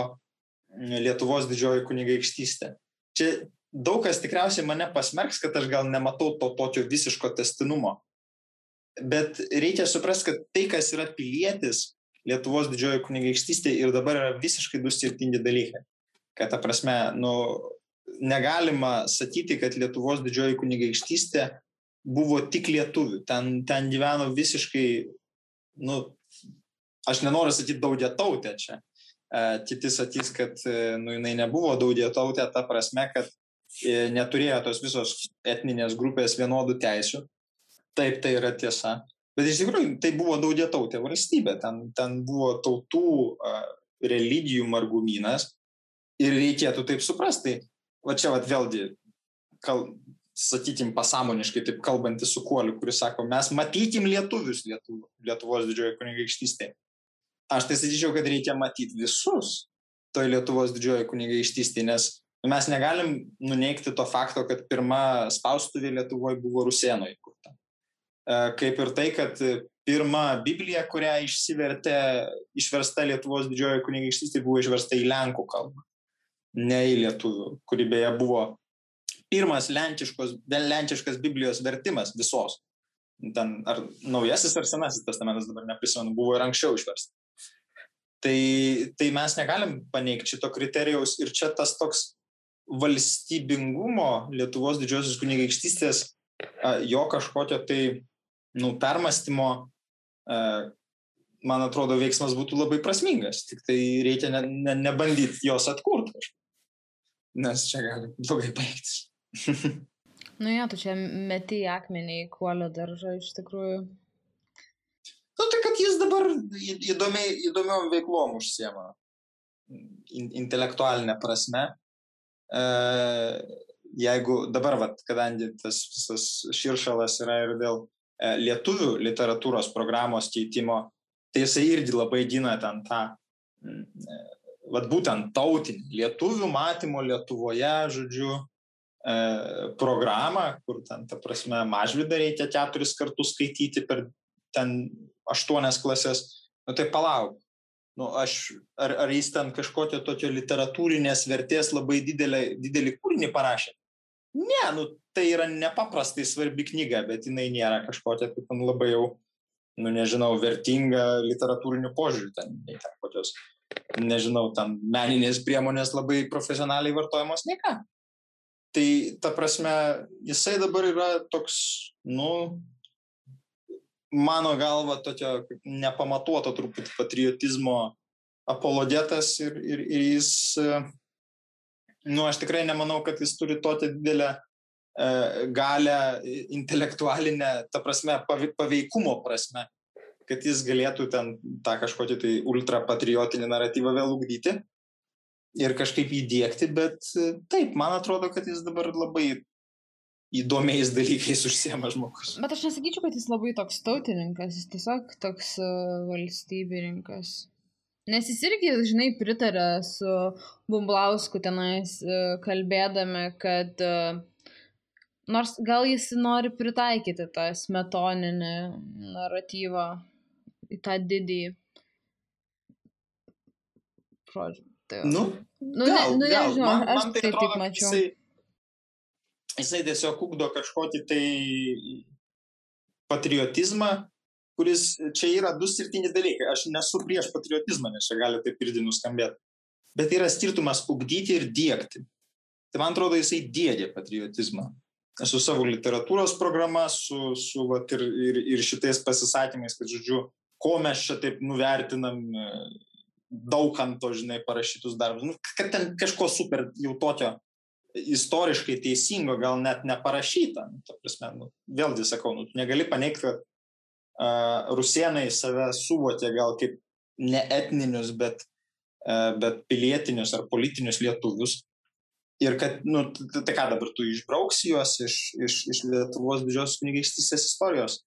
S2: Lietuvos didžioji kunigaikštystė. Čia daug kas tikriausiai mane pasmerks, kad aš gal nematau to tokio visiško testinumo. Bet reikia suprasti, kad tai, kas yra pilietis Lietuvos didžioji kunigaikštystė ir dabar yra visiškai du skirtingi dalykai kad ta prasme, nu, negalima sakyti, kad Lietuvos didžioji kunigaikštystė buvo tik lietuvių. Ten, ten gyveno visiškai, nu, aš nenoriu sakyti daugia tautė čia. E, kiti sakys, kad e, nu, jinai nebuvo daugia tautė, ta prasme, kad e, neturėjo tos visos etninės grupės vienodų teisių. Taip, tai yra tiesa. Bet iš tikrųjų tai buvo daugiatautė valstybė, ten, ten buvo tautų religijų margumynas ir reikėtų taip suprasti. Va čia va vėlgi, kal, sakykim, pasąmoniškai taip kalbantys su kuoliu, kuris sako, mes matykim lietuvius Lietuvo, Lietuvos didžiojo kunigaikštystėje. Aš tai sakyčiau, kad reikia matyti visus toj Lietuvos didžiojo kunigaikštystėje, nes mes negalim nuneikti to fakto, kad pirma spaustuvė Lietuvoje buvo Rusieno įkurta. E, kaip ir tai, kad pirma Biblija, kurią išsivertė, išversta Lietuvos didžiojo kunigaikštystėje, buvo išversta į Lenkų kalbą, ne į Lietuvių, kuri beje buvo pirmas lenkiškas Biblijos vertimas visos. Ten ar naujasis ar senasis testamentas, dabar neprisimenu, buvo ir anksčiau išverstas. Tai, tai mes negalim paneigti šito kriterijaus ir čia tas toks valstybingumo Lietuvos didžiosios kunigaikštystės, jo kažkokio tai nu, permastymo, man atrodo, veiksmas būtų labai prasmingas. Tik tai reikia ne, ne, nebandyti jos atkurti, nes čia gali blogai baigtis.
S1: nu jo, tu čia meti į akmenį į kuolio daržą iš tikrųjų.
S2: Nu tai kad jis dabar įdomiai, įdomiom veiklom užsiema. In, intelektualinė prasme. E, jeigu dabar, vat, kadangi tas visas širšalas yra ir dėl e, lietuvių literatūros programos keitimo, tai jisai irgi labai gina ten tą, e, vat būtent tautinį lietuvių matymo Lietuvoje, žodžiu, E, programą, kur ten, ta prasme, mažvydą reikia keturis kartus skaityti per ten aštuonias klasės, nu tai palauk. Nu, aš, ar, ar jis ten kažkokio tokio literatūrinės vertės labai didelį, didelį kūrinį parašė? Ne, nu, tai yra nepaprastai svarbi knyga, bet jinai nėra kažkokia ten labai jau, nu nežinau, vertinga literatūriniu požiūriu, ten, nei ten kokios, nežinau, tam meninės priemonės labai profesionaliai vartojamos, nei ką. Tai ta prasme, jisai dabar yra toks, nu, mano galva, tokio nepamatuoto truputį patriotizmo apologetas ir, ir, ir jis, nu, aš tikrai nemanau, kad jis turi tokią didelę e, galę intelektualinę, ta prasme, paveikumo prasme, kad jis galėtų ten tą kažkokį tai ultrapatriotinį naratyvą vėl ugdyti ir kažkaip įdėkti, bet e, taip, man atrodo, kad jis dabar labai įdomiais dalykais užsiema žmogus.
S1: Bet aš nesakyčiau, kad jis labai toks tautininkas, jis tiesiog toks uh, valstybininkas. Nes jis irgi, žinai, pritarė su Bumblausku tenais uh, kalbėdami, kad nors gal jis nori pritaikyti tą smetoninį naratyvą į tą didį. Žodžiu.
S2: Tai nu, nu, gal, ne, nu, gal. Nežinau, man, aš man tai, tai atrodo, taip mačiau. Jisai, jisai tiesiog ugdo kažkokį tai patriotizmą, kuris čia yra du skirtingi dalykai. Aš nesu prieš patriotizmą, nes čia gali taip irgi nuskambėti. Bet yra skirtumas ugdyti ir dėkti. Tai man atrodo, jisai dėdė patriotizmą. Su savo literatūros programa, su, su vat, ir, ir, ir šitais pasisakymais, kad, žodžiu, ko mes čia taip nuvertinam daukanto, žinai, parašytus darbus. Nu, kad ten kažko super jau tokio istoriškai teisingo gal net neparašyta. Nu, prasme, nu, vėlgi sakau, nu, negali paneigti, kad uh, rusienai save suvokė gal kaip ne etninius, bet, uh, bet pilietinius ar politinius lietuvius. Ir kad, nu, tai, ką dabar tu išbrauksi juos iš, iš, iš Lietuvos didžiosios kunigaikštystės istorijos?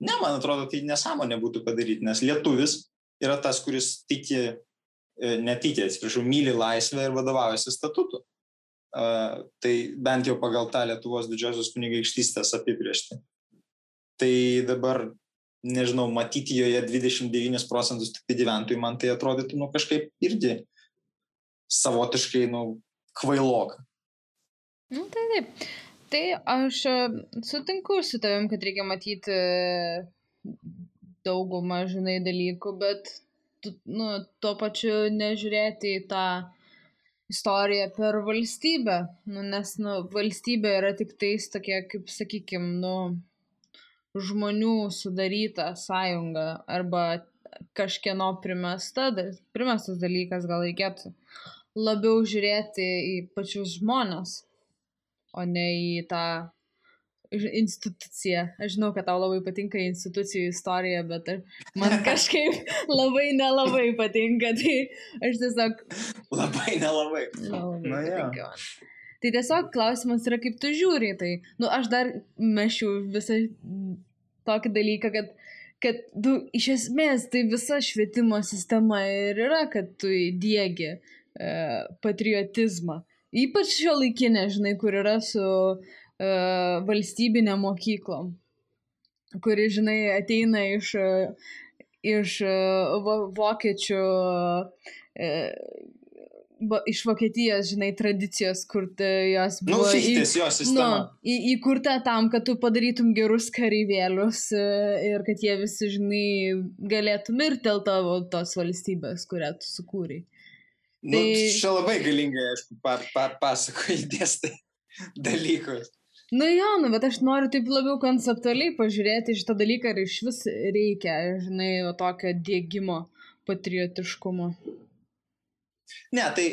S2: Ne, man atrodo, tai nesąmonė būtų padaryti, nes lietuvis yra tas, kuris tiki E, netyčia, atsiprašau, myli laisvę ir vadovaujasi statutu. Uh, tai bent jau pagal tą Lietuvos didžiosios kunigaikštystės apibriežti. Tai dabar, nežinau, matyti joje 29 procentus tik tai gyventojų, man tai atrodytų, nu, kažkaip irgi savotiškai, nu, kvailoka.
S1: Nu, tai taip. Tai aš e, sutinku su tavim, kad reikia matyti daugumą, žinai, dalykų, bet nu, tuo pačiu nežiūrėti į tą istoriją per valstybę, nu, nes nu, valstybė yra tik tais tokia, kaip sakykime, nu, žmonių sudaryta sąjunga arba kažkieno primesta, primestas dalykas, gal reikėtų labiau žiūrėti į pačius žmonės. O ne į tą instituciją. Aš žinau, kad tau labai patinka institucijų istorija, bet man kažkaip labai nelabai patinka. Tai aš tiesiog...
S2: Labai nelabai.
S1: Nelabai Na, patinka ja. man. Tai tiesiog klausimas yra, kaip tu žiūri. Tai, nu, aš dar mešiu visą tokį dalyką, kad, kad tu iš esmės tai visa švietimo sistema ir yra, kad tu įdėgi e, patriotizmą. Ypač šio laikinė, žinai, kur yra su uh, valstybinė mokyklom, kuri, žinai, ateina iš, uh, iš uh, vokiečių, uh, iš Vokietijos, žinai, tradicijos, kur jos
S2: nu, buvo... Nu, fichtės, jos sistema. Nu,
S1: į, įkurta tam, kad tu padarytum gerus kareivėlius ir kad jie visi, žinai, galėtų mirti dėl tavo tos valstybės, kurią tu sukūrei.
S2: Nu, tai... Čia labai galingai, aišku, pa, pa, pasakoji dėstai dalykus.
S1: Nu jo, nu, bet aš noriu taip labiau konceptualiai pažiūrėti šitą dalyką, ar iš vis reikia, žinai, tokio dėgymo patriotiškumo.
S2: Ne, tai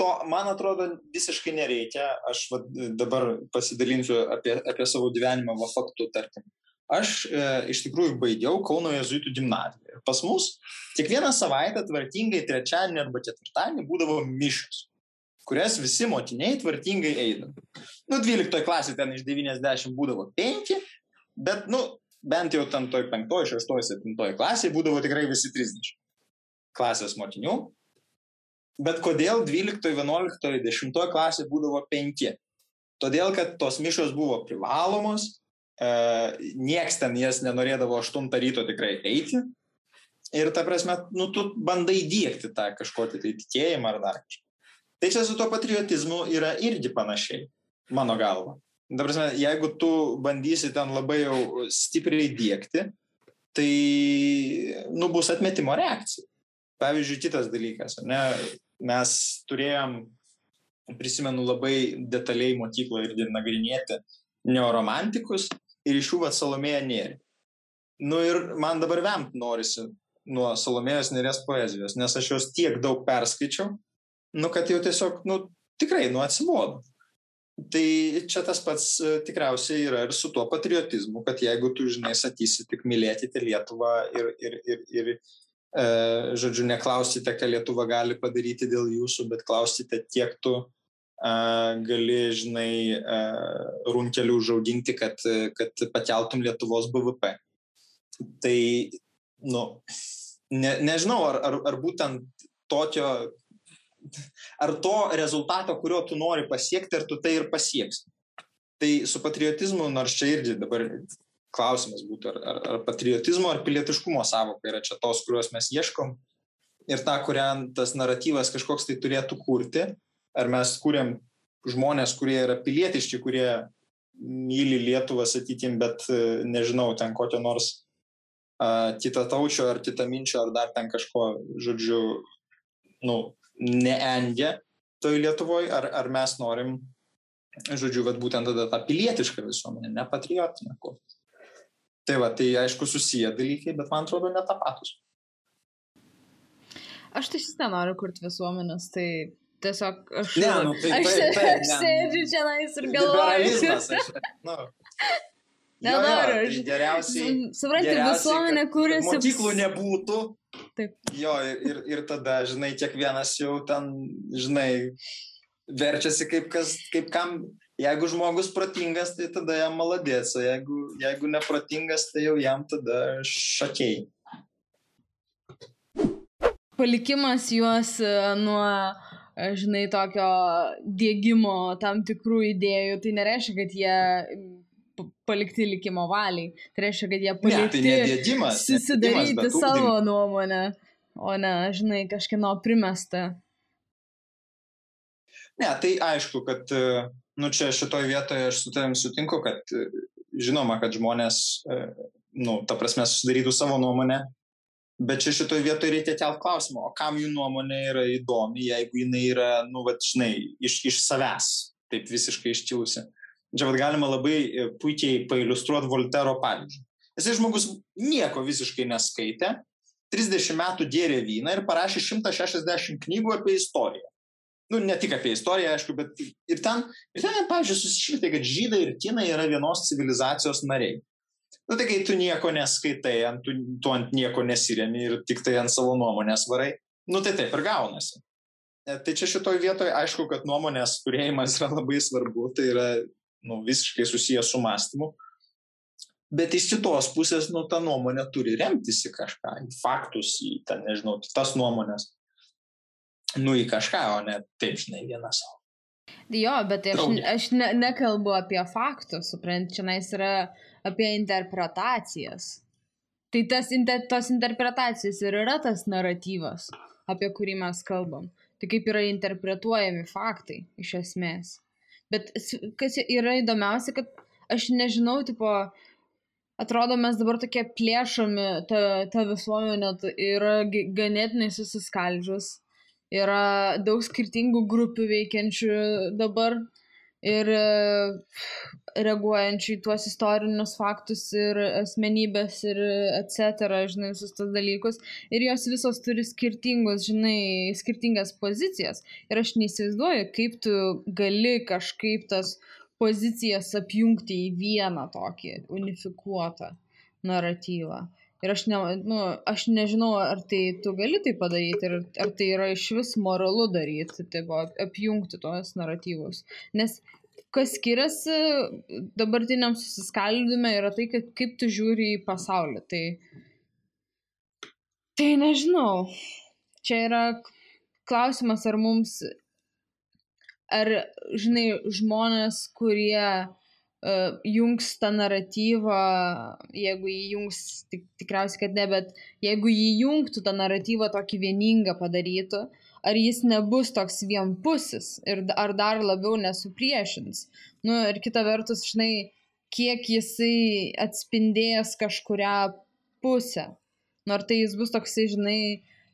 S2: to, man atrodo, visiškai nereikia. Aš va, dabar pasidalinsiu apie, apie savo gyvenimą, va faktų, tarkim. Aš e, iš tikrųjų baigiau Kauno Jėzuitų gimnaziją. Pas mus kiekvieną savaitę tvarkingai trečiadienį arba ketvirtadienį būdavo mišos kurias visi mokiniai tvarkingai eidavo. Nu, 12 klasė ten iš 90 būdavo 5, bet, nu, bent jau ten toj 5, 6, 7 klasėje būdavo tikrai visi 30 klasės mokinių. Bet kodėl 12, 11, 10 klasė būdavo 5? Todėl, kad tos mišos buvo privalomos, nieks ten jas nenorėdavo 8 ryto tikrai eiti. Ir ta prasme, nu, tu bandai dėkti tą kažkokį tai tikėjimą ar dar kažką. Tai čia su tuo patriotizmu yra irgi panašiai, mano galva. Dabar, jeigu tu bandysi ten labai jau stipriai dėkti, tai nu, bus atmetimo reakcija. Pavyzdžiui, kitas dalykas, ne, mes turėjom, prisimenu labai detaliai mokykloje irgi nagrinėti neoromantikus ir iš jų vad Salomėja nėri. Nu ir man dabar vemt norisi nuo Salomėjos nėrės poezijos, nes aš jos tiek daug perskaičiau, nu, kad jau tiesiog, nu, tikrai, nu, atsibodo. Tai čia tas pats e, tikriausiai yra ir su tuo patriotizmu, kad jeigu tu, žinai, sakysi tik mylėkite Lietuvą ir, ir, ir, ir e, žodžiu, neklausite, ką Lietuva gali padaryti dėl jūsų, bet klausite, kiek tu gali, žinai, runkelių užauginti, kad, kad pakeltum Lietuvos BVP. Tai, nu, ne, nežinau, ar, ar, ar būtent tokio ar to rezultato, kurio tu nori pasiekti, ar tu tai ir pasieksi. Tai su patriotizmu, nors čia irgi dabar klausimas būtų, ar, ar, ar patriotizmo, ar pilietiškumo savoka yra čia tos, kuriuos mes ieškom ir tą, kurią tas naratyvas kažkoks tai turėtų kurti, ar mes kūrėm žmonės, kurie yra pilietiški, kurie myli Lietuvą, sakykim, bet nežinau, ten kokio nors uh, kitą taučio ar kitą minčio, ar dar ten kažko, žodžiu, nu, neengia toj Lietuvoje, ar, ar mes norim, žodžiu, bet būtent tada tą pilietišką visuomenę, ne patriotinę. Tai va, tai aišku susiję dalykai, bet man atrodo netapatus.
S1: Aš tai šis nenoriu kurti visuomenės, tai tiesiog aš...
S2: Ne, nu, tai,
S1: aš
S2: taip, taip,
S1: aš sėdžiu čia nais ir galvoju.
S2: Aš, nu,
S1: Nenoriu.
S2: Tai geriausiai.
S1: Suprasti, visuomenė kūrėsi.
S2: Mokyklų nebūtų.
S1: Taip.
S2: Jo, ir, ir tada, žinai, kiekvienas jau ten, žinai, verčiasi kaip, kas, kaip kam. Jeigu žmogus protingas, tai tada jam maladės, o jeigu, jeigu neprotingas, tai jau jam tada šakiai.
S1: Palikimas juos e, nuo, e, žinai, tokio dėgymo tam tikrų idėjų, tai nereiškia, kad jie palikti likimo valiai. Tai reiškia, kad jie palikti
S2: ne, tai nedėdimas,
S1: susidaryti
S2: nedėdimas,
S1: savo
S2: ugdym.
S1: nuomonę, o ne, žinai, kažkieno primestą.
S2: Ne, tai aišku, kad, nu čia šitoje vietoje aš su tavim sutinku, kad žinoma, kad žmonės, nu, ta prasme, susidarytų savo nuomonę, bet čia šitoje vietoje reikia kelt klausimą, o kam jų nuomonė yra įdomi, jeigu jinai yra, nu, va, žinai, iš, iš savęs, taip visiškai iškilusi. Čia vad galima labai e, puikiai pailustruoti Voltero pavyzdžių. Jisai žmogus nieko visiškai neskaitė, 30 metų gėrė vyną ir parašė 160 knygų apie istoriją. nu, ne tik apie istoriją, aišku, bet ir ten, ir ten pavyzdžiui, susišiltai, kad žydai ir kinai yra vienos civilizacijos nariai. Nu, tai kai tu nieko neskaitai, ant, tu, tu ant nieko nesiremi ir tik tai ant savo nuomonės varai, nu tai taip ir gaunasi. E, tai čia šitoj vietoje aišku, kad nuomonės turėjimas yra labai svarbu, tai yra nu, visiškai susijęs su mąstymu. Bet iš kitos pusės, nu, ta nuomonė turi remtis į kažką, į faktus, į, ten, nežinau, tas nuomonės nu į kažką, o ne taip, žinai, vieną savo.
S1: Jo, bet aš, aš ne, nekalbu apie faktus, suprant, čia yra apie interpretacijas. Tai tas, inter, tos interpretacijos ir yra tas naratyvas, apie kurį mes kalbam. Tai kaip yra interpretuojami faktai, iš esmės. Bet kas yra įdomiausia, kad aš nežinau, tipo, atrodo, mes dabar tokie plėšomi, ta, ta visuomenė yra ganėtinai susiskaldžius yra daug skirtingų grupių veikiančių dabar ir e, reaguojančių į tuos istorinius faktus ir asmenybės ir etc., žinai, visus tos dalykus. Ir jos visos turi skirtingus, žinai, skirtingas pozicijas. Ir aš neįsivaizduoju, kaip tu gali kažkaip tas pozicijas apjungti į vieną tokį unifikuotą naratyvą. Ir aš, ne, nu, aš nežinau, ar tai tu gali tai padaryti, ar, ar tai yra iš vis moralu daryti, tai va, apjungti tuos naratyvus. Nes kas skiriasi dabartiniam susiskaldime yra tai, kad kaip tu žiūri į pasaulį. Tai, tai nežinau. Čia yra klausimas, ar mums, ar, žinai, žmonės, kurie uh, jungs tą naratyvą, jeigu jį jungs, tik, tikriausiai, kad ne, bet jeigu jį jungtų tą naratyvą tokį vieningą padarytų, ar jis nebus toks vienpusis ir ar dar labiau nesupriešins. Nu, ir kita vertus, žinai, kiek jisai atspindės kažkuria pusę. Nors tai jis bus toksai, žinai,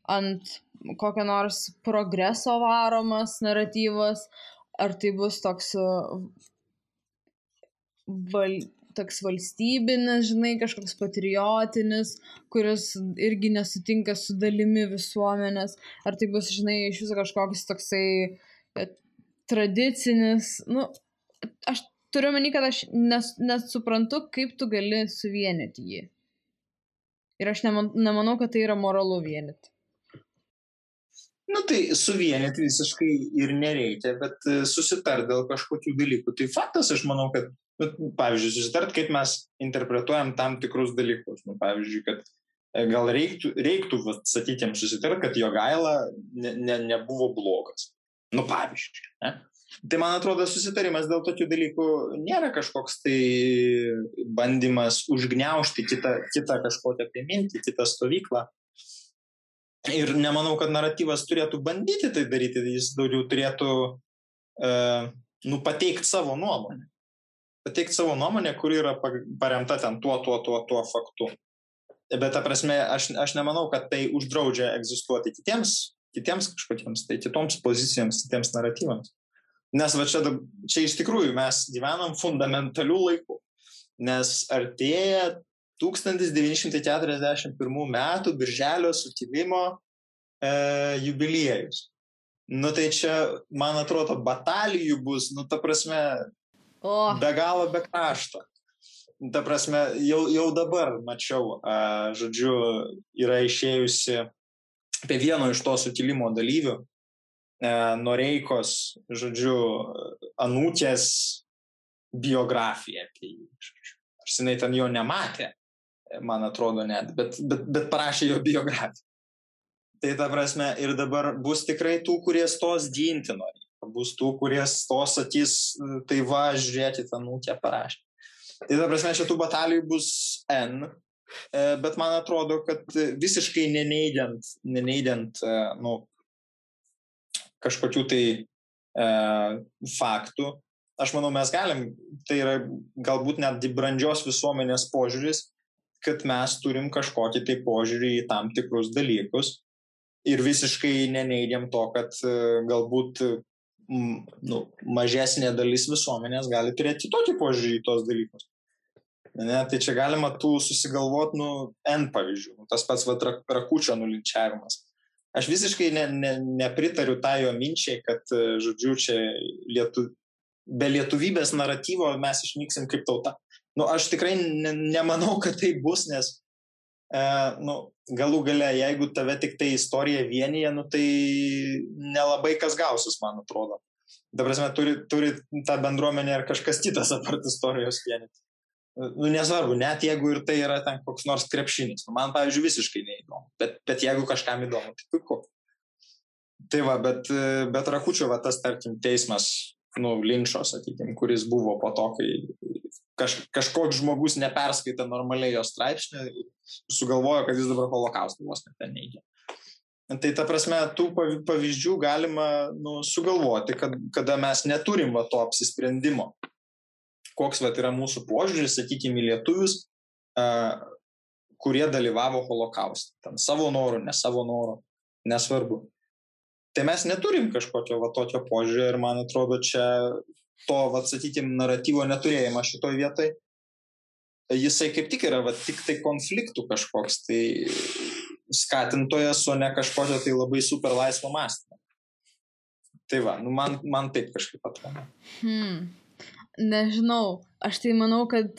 S1: ant kokio nors progreso varomas naratyvas, ar tai bus toks val, toks valstybinis, žinai, kažkoks patriotinis, kuris irgi nesutinka su dalimi visuomenės, ar tai bus, žinai, iš viso kažkoks toksai e, tradicinis, nu, aš turiu meni, kad aš nes, nesuprantu, kaip tu gali suvienyti jį. Ir aš nemanau, kad tai yra moralu vienyti.
S2: Nu tai suvienyti visiškai ir nereikia, bet e, susitart dėl kažkokių dalykų. Tai faktas, aš manau, kad nu, pavyzdžiui, susitart, kaip mes interpretuojam tam tikrus dalykus. Nu, pavyzdžiui, kad e, gal reiktų, reiktų sakykime, susitart, kad jo gaila ne, ne, nebuvo blogas. Nu, pavyzdžiui. Ne? Tai man atrodo, susitarimas dėl tokių dalykų nėra kažkoks tai bandymas užgneušti kitą, kitą kažkokią tai mintį, kitą stovyklą. Ir nemanau, kad naratyvas turėtų bandyti tai daryti, jis daugiau turėtų uh, nu, pateikti savo nuomonę pateikti savo nuomonę, kuri yra paremta ten tuo, tuo, tuo, tuo faktu. Bet ta prasme, aš, aš nemanau, kad tai uždraudžia egzistuoti kitiems, kitiems kažkokiems, tai kitoms pozicijoms, kitiems naratyvams. Nes va čia, čia iš tikrųjų mes gyvenam fundamentalių laikų, nes artėja 1941 metų birželio sukilimo e, jubiliejus. Nu tai čia, man atrodo, batalijų bus, nu ta prasme,
S1: O.
S2: Be galo, be krašto. Ta prasme, jau, jau dabar mačiau, a, žodžiu, yra išėjusi apie vieno iš to sukilimo dalyvių, e, Noreikos, žodžiu, anūkės biografiją apie jį. Aš jinai ten jo nematė, man atrodo net, bet, bet, bet parašė jo biografiją. Tai ta prasme, ir dabar bus tikrai tų, kurie stos ginti nori bus tų, kurie stos sakys, tai va, žiūrėkit, anūkė parašė. Tai ta prasme, šitų batalijų bus N, e, bet man atrodo, kad visiškai neneigiant, neneigiant e, nu, kažkokių tai e, faktų, aš manau, mes galim, tai yra galbūt net brandžios visuomenės požiūris, kad mes turim kažkokį tai požiūrį į tam tikrus dalykus ir visiškai neneigiam to, kad e, galbūt nu, mažesnė dalis visuomenės gali turėti kitokį požiūrį į tos dalykus. Ne, tai čia galima tų susigalvoti, nu, N pavyzdžių. Nu, tas pats va, rakučio nulinčiavimas. aš visiškai ne, ne, nepritariu tai jo minčiai, kad, e, žodžiu, čia lietu, be lietuvybės naratyvo mes išnyksim kaip tauta. Nu, aš tikrai ne, nemanau, kad tai bus, nes e, nu, galų gale, jeigu tave tik tai istorija vienyje, nu, tai nelabai kas gausis, man atrodo. Dabar, turi, turi tą bendruomenę ar kažkas kitas apart istorijos vienyti nu, nesvarbu, net jeigu ir tai yra ten koks nors krepšinis. Nu, man, pavyzdžiui, visiškai neįdomu. Bet, bet jeigu kažkam įdomu, tai puiku. Tai va, bet, bet Rakučio, va, tas, tarkim, teismas, nu, linčio, sakykime, kuris buvo po to, kai kaž, kažkoks žmogus neperskaitė normaliai jo straipsnį ir sugalvojo, kad jis dabar holokaustą vos net ten neigia. Tai ta prasme, tų pavyzdžių galima nu, sugalvoti, kad, kada mes neturim va, to apsisprendimo koks vat, yra mūsų požiūris, sakykime, lietuvius, uh, kurie dalyvavo holokauste. Ten savo norų, ne savo norų, nesvarbu. Tai mes neturim kažkokio va, tokio požiūrio ir man atrodo, čia to, va, sakykime, naratyvo neturėjimas šitoj vietoj, jisai kaip tik yra, va, tik tai konfliktų kažkoks, tai skatintojas, o ne kažkokio tai labai super laisvo mąstymo. Tai va, nu man, man taip kažkaip atrodo.
S1: Hmm. Nežinau, aš tai manau, kad,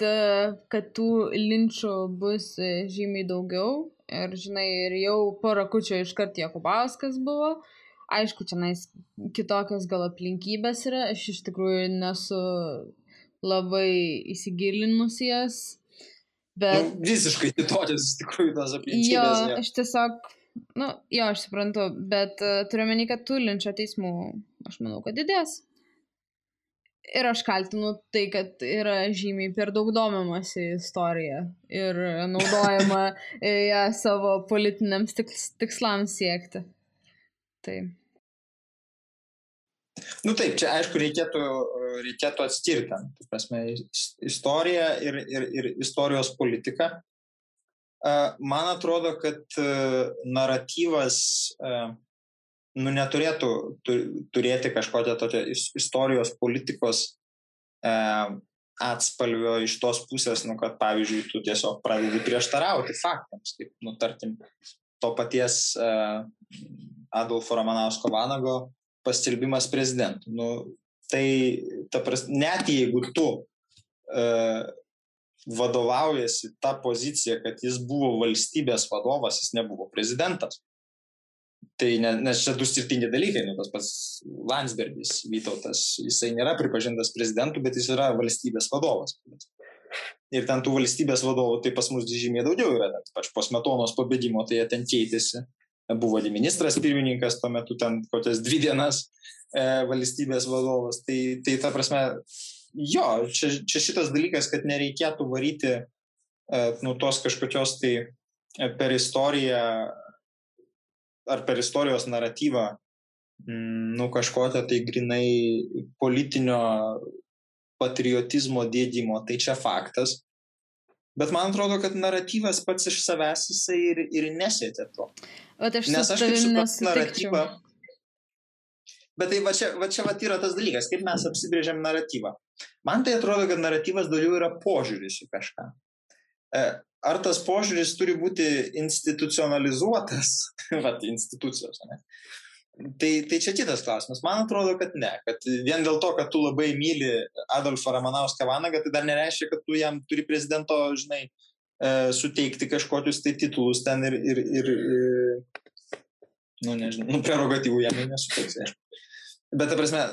S1: kad tų linčių bus žymiai daugiau. Ir, žinai, ir jau po rakučio iškart Jakubauskas buvo. Aišku, čia nais kitokios gal aplinkybės yra. Aš iš tikrųjų nesu labai įsigilinusi jas.
S2: Bet... Nu, visiškai kitokios iš tikrųjų tos aplinkybės. Jo,
S1: ja. aš tiesiog, nu, jo, aš suprantu, bet uh, turiu menį, kad tų linčio teismų, aš manau, kad didės. Ir aš kaltinu tai, kad yra žymiai per daug domimasi istorija ir naudojama ją savo politiniams tikslams siekti. Tai.
S2: Nu taip, čia aišku reikėtų, reikėtų atskirti, prasme, istoriją ir, ir, ir istorijos politiką. Man atrodo, kad naratyvas nu, neturėtų turėti kažkokią tokią istorijos politikos e, atspalvio iš tos pusės, nu, kad pavyzdžiui, tu tiesiog pradedi prieštarauti faktams, kaip, nu, tarkim, to paties e, Adolfo Ramanausko Vanago paskelbimas prezidentų. Nu, tai, ta pras, net jeigu tu e, vadovaujasi tą poziciją, kad jis buvo valstybės vadovas, jis nebuvo prezidentas. Tai ne, nes čia du skirtingi dalykai, nu, tas pats Landsbergis, Vytautas, jisai nėra pripažintas prezidentu, bet jis yra valstybės vadovas. Ir ten tų valstybės vadovų, tai pas mus žymiai daugiau yra, net pač po smetonos pabėgimo, tai jie ten keitėsi. Buvo ministras pirmininkas, tuo metu ten kokias dvi dienas e, valstybės vadovas. Tai, tai ta prasme, jo, čia, čia šitas dalykas, kad nereikėtų varyti e, nu, tos kažkokios tai e, per istoriją ar per istorijos naratyvą, mm, nu kažkokio tai grinai politinio patriotizmo dėgymo, tai čia faktas. Bet man atrodo, kad naratyvas pats iš savęs jisai ir, ir nesėtė to.
S1: Aš Nes aš kaip suprantu naratyvą.
S2: Bet tai va čia, va čia va yra tas dalykas, kaip mes apsibrėžiam naratyvą. Man tai atrodo, kad naratyvas daugiau yra požiūris į kažką. E, ar tas požiūris turi būti institucionalizuotas, vat, institucijos, ne? Tai, tai čia kitas klausimas. Man atrodo, kad ne. Kad vien dėl to, kad tu labai myli Adolfą Ramanauską Vanagą, tai dar nereiškia, kad tu jam turi prezidento, žinai, e, suteikti kažkokius tai titulus ten ir, ir, ir, ir nu, nežinau, nu, prerogatyvų jam nesuteiksi, aišku. Bet, ta prasme,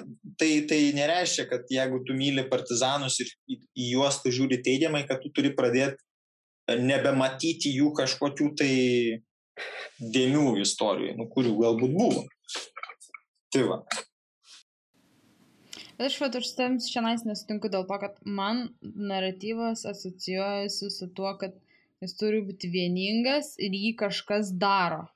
S2: tai, tai nereiškia, kad jeigu tu myli partizanus ir į, į juos tu žiūri teigiamai, kad tu turi pradėti nebematyti jų kažkokių tai dėmių istorijai, nu, kurių galbūt buvo. Tai va.
S1: Bet aš vat tavim šiandien nesutinku dėl to, kad man naratyvas asocijuojasi su tuo, kad jis turi būti vieningas ir jį kažkas daro.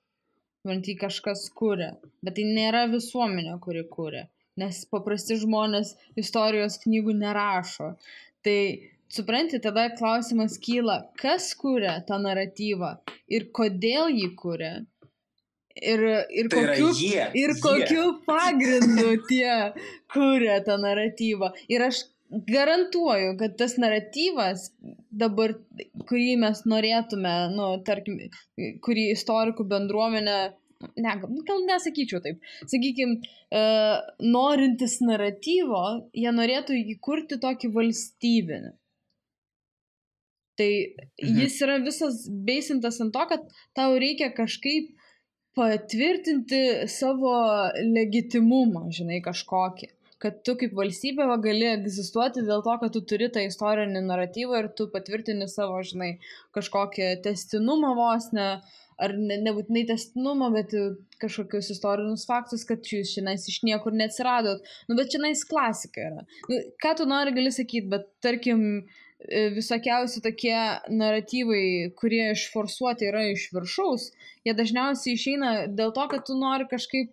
S1: Man jį kažkas kuria. Bet tai nėra visuomenė, kuri kuria. Nes paprasti žmonės istorijos knygų nerašo. Tai supranti, tada klausimas kyla, kas kūrė tą naratyvą ir kodėl jį kūrė. Ir, ir, tai kokiu,
S2: jie,
S1: ir
S2: jie.
S1: kokiu pagrindu tie kūrė tą naratyvą. Ir aš garantuoju, kad tas naratyvas dabar, kurį mes norėtume, nu, tarkim, kurį istorikų bendruomenė ne, gal, nesakyčiau taip, sakykime, uh, norintis naratyvo, jie norėtų jį kurti tokį valstybinį. Tai mhm. jis yra visas beisintas ant to, kad tau reikia kažkaip patvirtinti savo legitimumą, žinai, kažkokį kad tu kaip valstybė va, gali egzistuoti dėl to, kad tu turi tą istorinį naratyvą ir tu patvirtini savo, žinai, kažkokią testinumą vos ne, ar ne, nebūtinai testinumą, bet kažkokius istorinius faktus, kad jūs šiandien iš niekur neatsiradot. Nu, bet šiandien klasika yra. Nu, ką tu nori gali sakyti, bet tarkim, e, visokiausi tokie naratyvai, kurie išforsuoti yra iš viršaus, jie dažniausiai išeina dėl to, kad tu nori kažkaip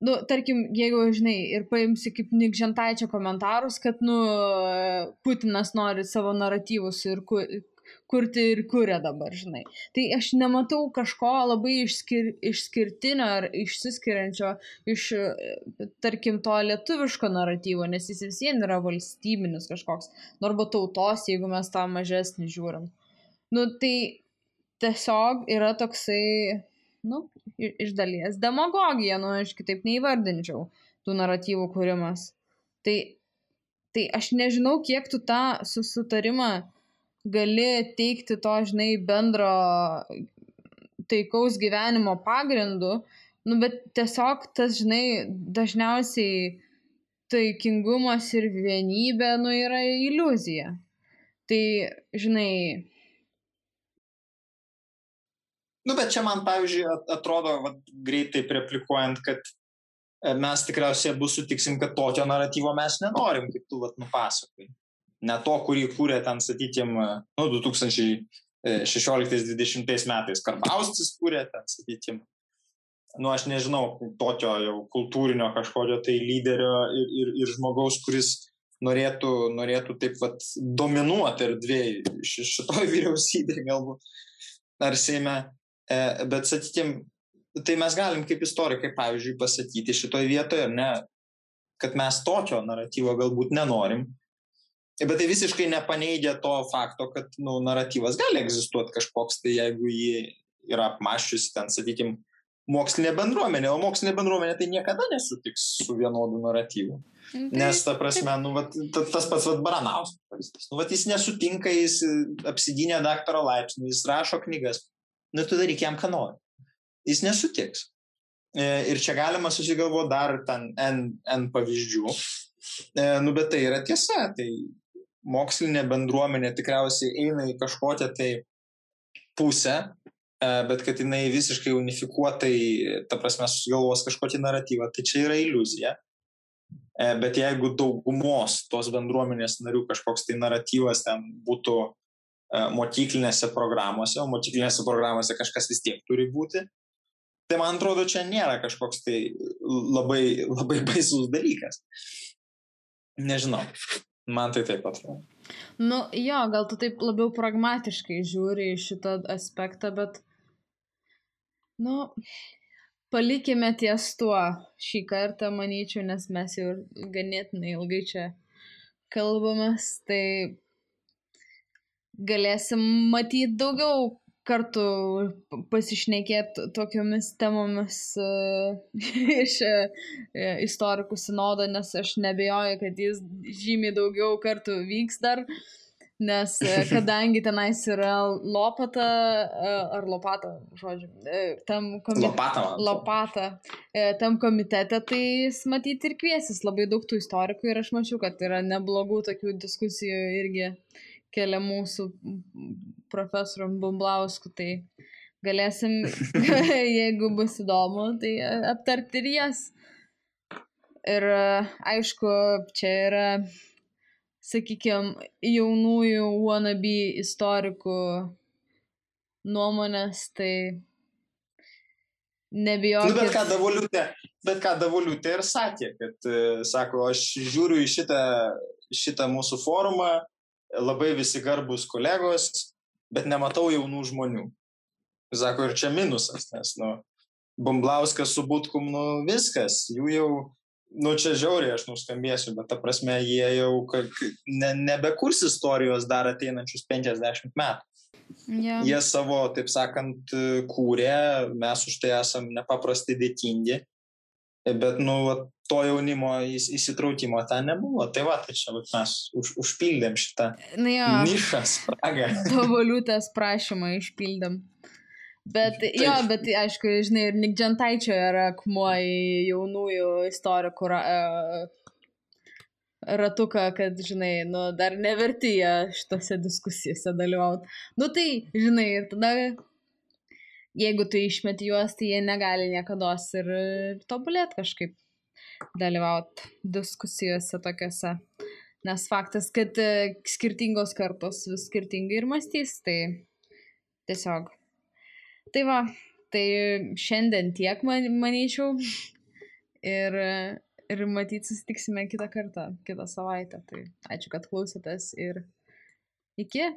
S1: nu, tarkim, jeigu, žinai, ir paimsi kaip Nikžentaičio komentarus, kad, nu, Putinas nori savo naratyvus ir kurti ir kuria dabar, žinai. Tai aš nematau kažko labai išskir, išskirtinio ar išsiskiriančio iš, tarkim, to lietuviško naratyvo, nes jis vis vien yra valstybinis kažkoks, nu, arba tautos, jeigu mes tą mažesnį žiūrim. Nu, tai tiesiog yra toksai nu, iš dalies demagogija, nu, aš kitaip neįvardinčiau tų naratyvų kūrimas. Tai, tai aš nežinau, kiek tu tą susitarimą gali teikti to, žinai, bendro taikaus gyvenimo pagrindu, nu, bet tiesiog tas, žinai, dažniausiai taikingumas ir vienybė, nu, yra iliuzija. Tai, žinai,
S2: Nu, bet čia man, pavyzdžiui, atrodo, va, greitai replikuojant, kad e, mes tikriausiai abu sutiksim, kad tokio naratyvo mes nenorim, kaip tu vat, nupasakai. Ne to, kurį kūrė ten, sakykime, nu, 2016-2020 metais Karbaustis kūrė ten, sakykime. Nu, aš nežinau, tokio jau kultūrinio kažkokio tai lyderio ir, ir, ir žmogaus, kuris norėtų, norėtų taip pat dominuoti erdvėjai šitoj vyriausybėje galbūt ar Seime. E, bet, sakykime, tai mes galim kaip istorikai, pavyzdžiui, pasakyti šitoje vietoje, ne, kad mes tokio naratyvo galbūt nenorim, bet tai visiškai nepaneigia to fakto, kad nu, naratyvas gali egzistuoti kažkoks, tai jeigu jį yra apmaščiusi ten, sakykime, mokslinė bendruomenė, o mokslinė bendruomenė tai niekada nesutiks su vienodu naratyvu. Tai, Nes, ta prasme, nu, vat, tas pats vat, Baranauskas, nu, vat, jis nesutinka, jis apsigynė daktaro laipsnį, jis rašo knygas, nu tu daryk jam, ką nori. Jis nesutiks. E, ir čia galima susigalvoti dar ten N, N pavyzdžių. E, nu, bet tai yra tiesa. Tai mokslinė bendruomenė tikriausiai eina į kažkokią tai pusę, e, bet kad jinai visiškai unifikuotai, ta prasme, susigalvos kažkokį naratyvą, tai čia yra iliuzija. Bet jeigu daugumos tos bendruomenės narių kažkoks tai naratyvas ten būtų E, mokyklinėse programuose, o mokyklinėse programuose kažkas vis tiek turi būti. Tai man atrodo, čia nėra kažkoks tai labai, labai baisus dalykas. Nežinau, man tai taip atrodo.
S1: Nu, jo, gal tu taip labiau pragmatiškai žiūri į šitą aspektą, bet, nu, palikime ties tuo šį kartą, manyčiau, nes mes jau ganėtinai ilgai čia kalbamės, tai galėsim matyti daugiau kartu pasišnekėti tokiomis temomis uh, iš uh, istorikų sinodo, nes aš nebejoju, kad jis žymiai daugiau kartų vyks dar, nes uh, kadangi tenais yra lopata, ar lopata, žodžiu, tam komitete.
S2: Lopata.
S1: Lopata. Tam komitete, tai jis matyti ir kviesis labai daug tų istorikų ir aš mačiau, kad yra neblogų tokių diskusijų irgi. Uh, kelia mūsų profesorium Bumblausku, tai galėsim, jeigu bus įdomu, tai aptarti ir jas. Ir aišku, čia yra, sakykime, jaunųjų wannabe istorikų nuomonės, tai nebijokit.
S2: Nu, bet ką Davoliutė, bet ką Davoliutė ir sakė, kad, sako, aš žiūriu į šitą, šitą mūsų forumą labai visi garbus kolegos, bet nematau jaunų žmonių. Sako, ir čia minusas, nes, nu, Bumblauskas su Butkum, nu, viskas, jų jau, nu, čia žiauriai aš nuskambėsiu, bet ta prasme, jie jau ne, nebekurs istorijos dar ateinančius 50 metų.
S1: Ja.
S2: Jie savo, taip sakant, kūrė, mes už tai esam nepaprastai dėkingi, bet, nu, to jaunimo įs- įsitraukimo ten nebuvo. Tai va, tai čia mes už, užpildėm šitą
S1: Na jo,
S2: nišą, spragą.
S1: to valiutės prašymą išpildėm. Bet,
S2: Taip.
S1: jo, bet aišku, žinai, ir Nik Džentaičio yra akmuo į jaunųjų istorikų ra, e, ratuką, kad, žinai, nu, dar neverti jie šitose diskusijose dalyvauti. Nu tai, žinai, ir tada, jeigu tu išmeti juos, tai jie negali niekada ir tobulėti kažkaip dalyvauti diskusijose tokiuose. Nes faktas, kad e, skirtingos kartos vis skirtingai ir mąstys, tai tiesiog. Tai va, tai šiandien tiek, man, manyčiau. Ir, ir matyt, susitiksime kitą kartą, kitą savaitę. Tai ačiū, kad klausėtės ir iki.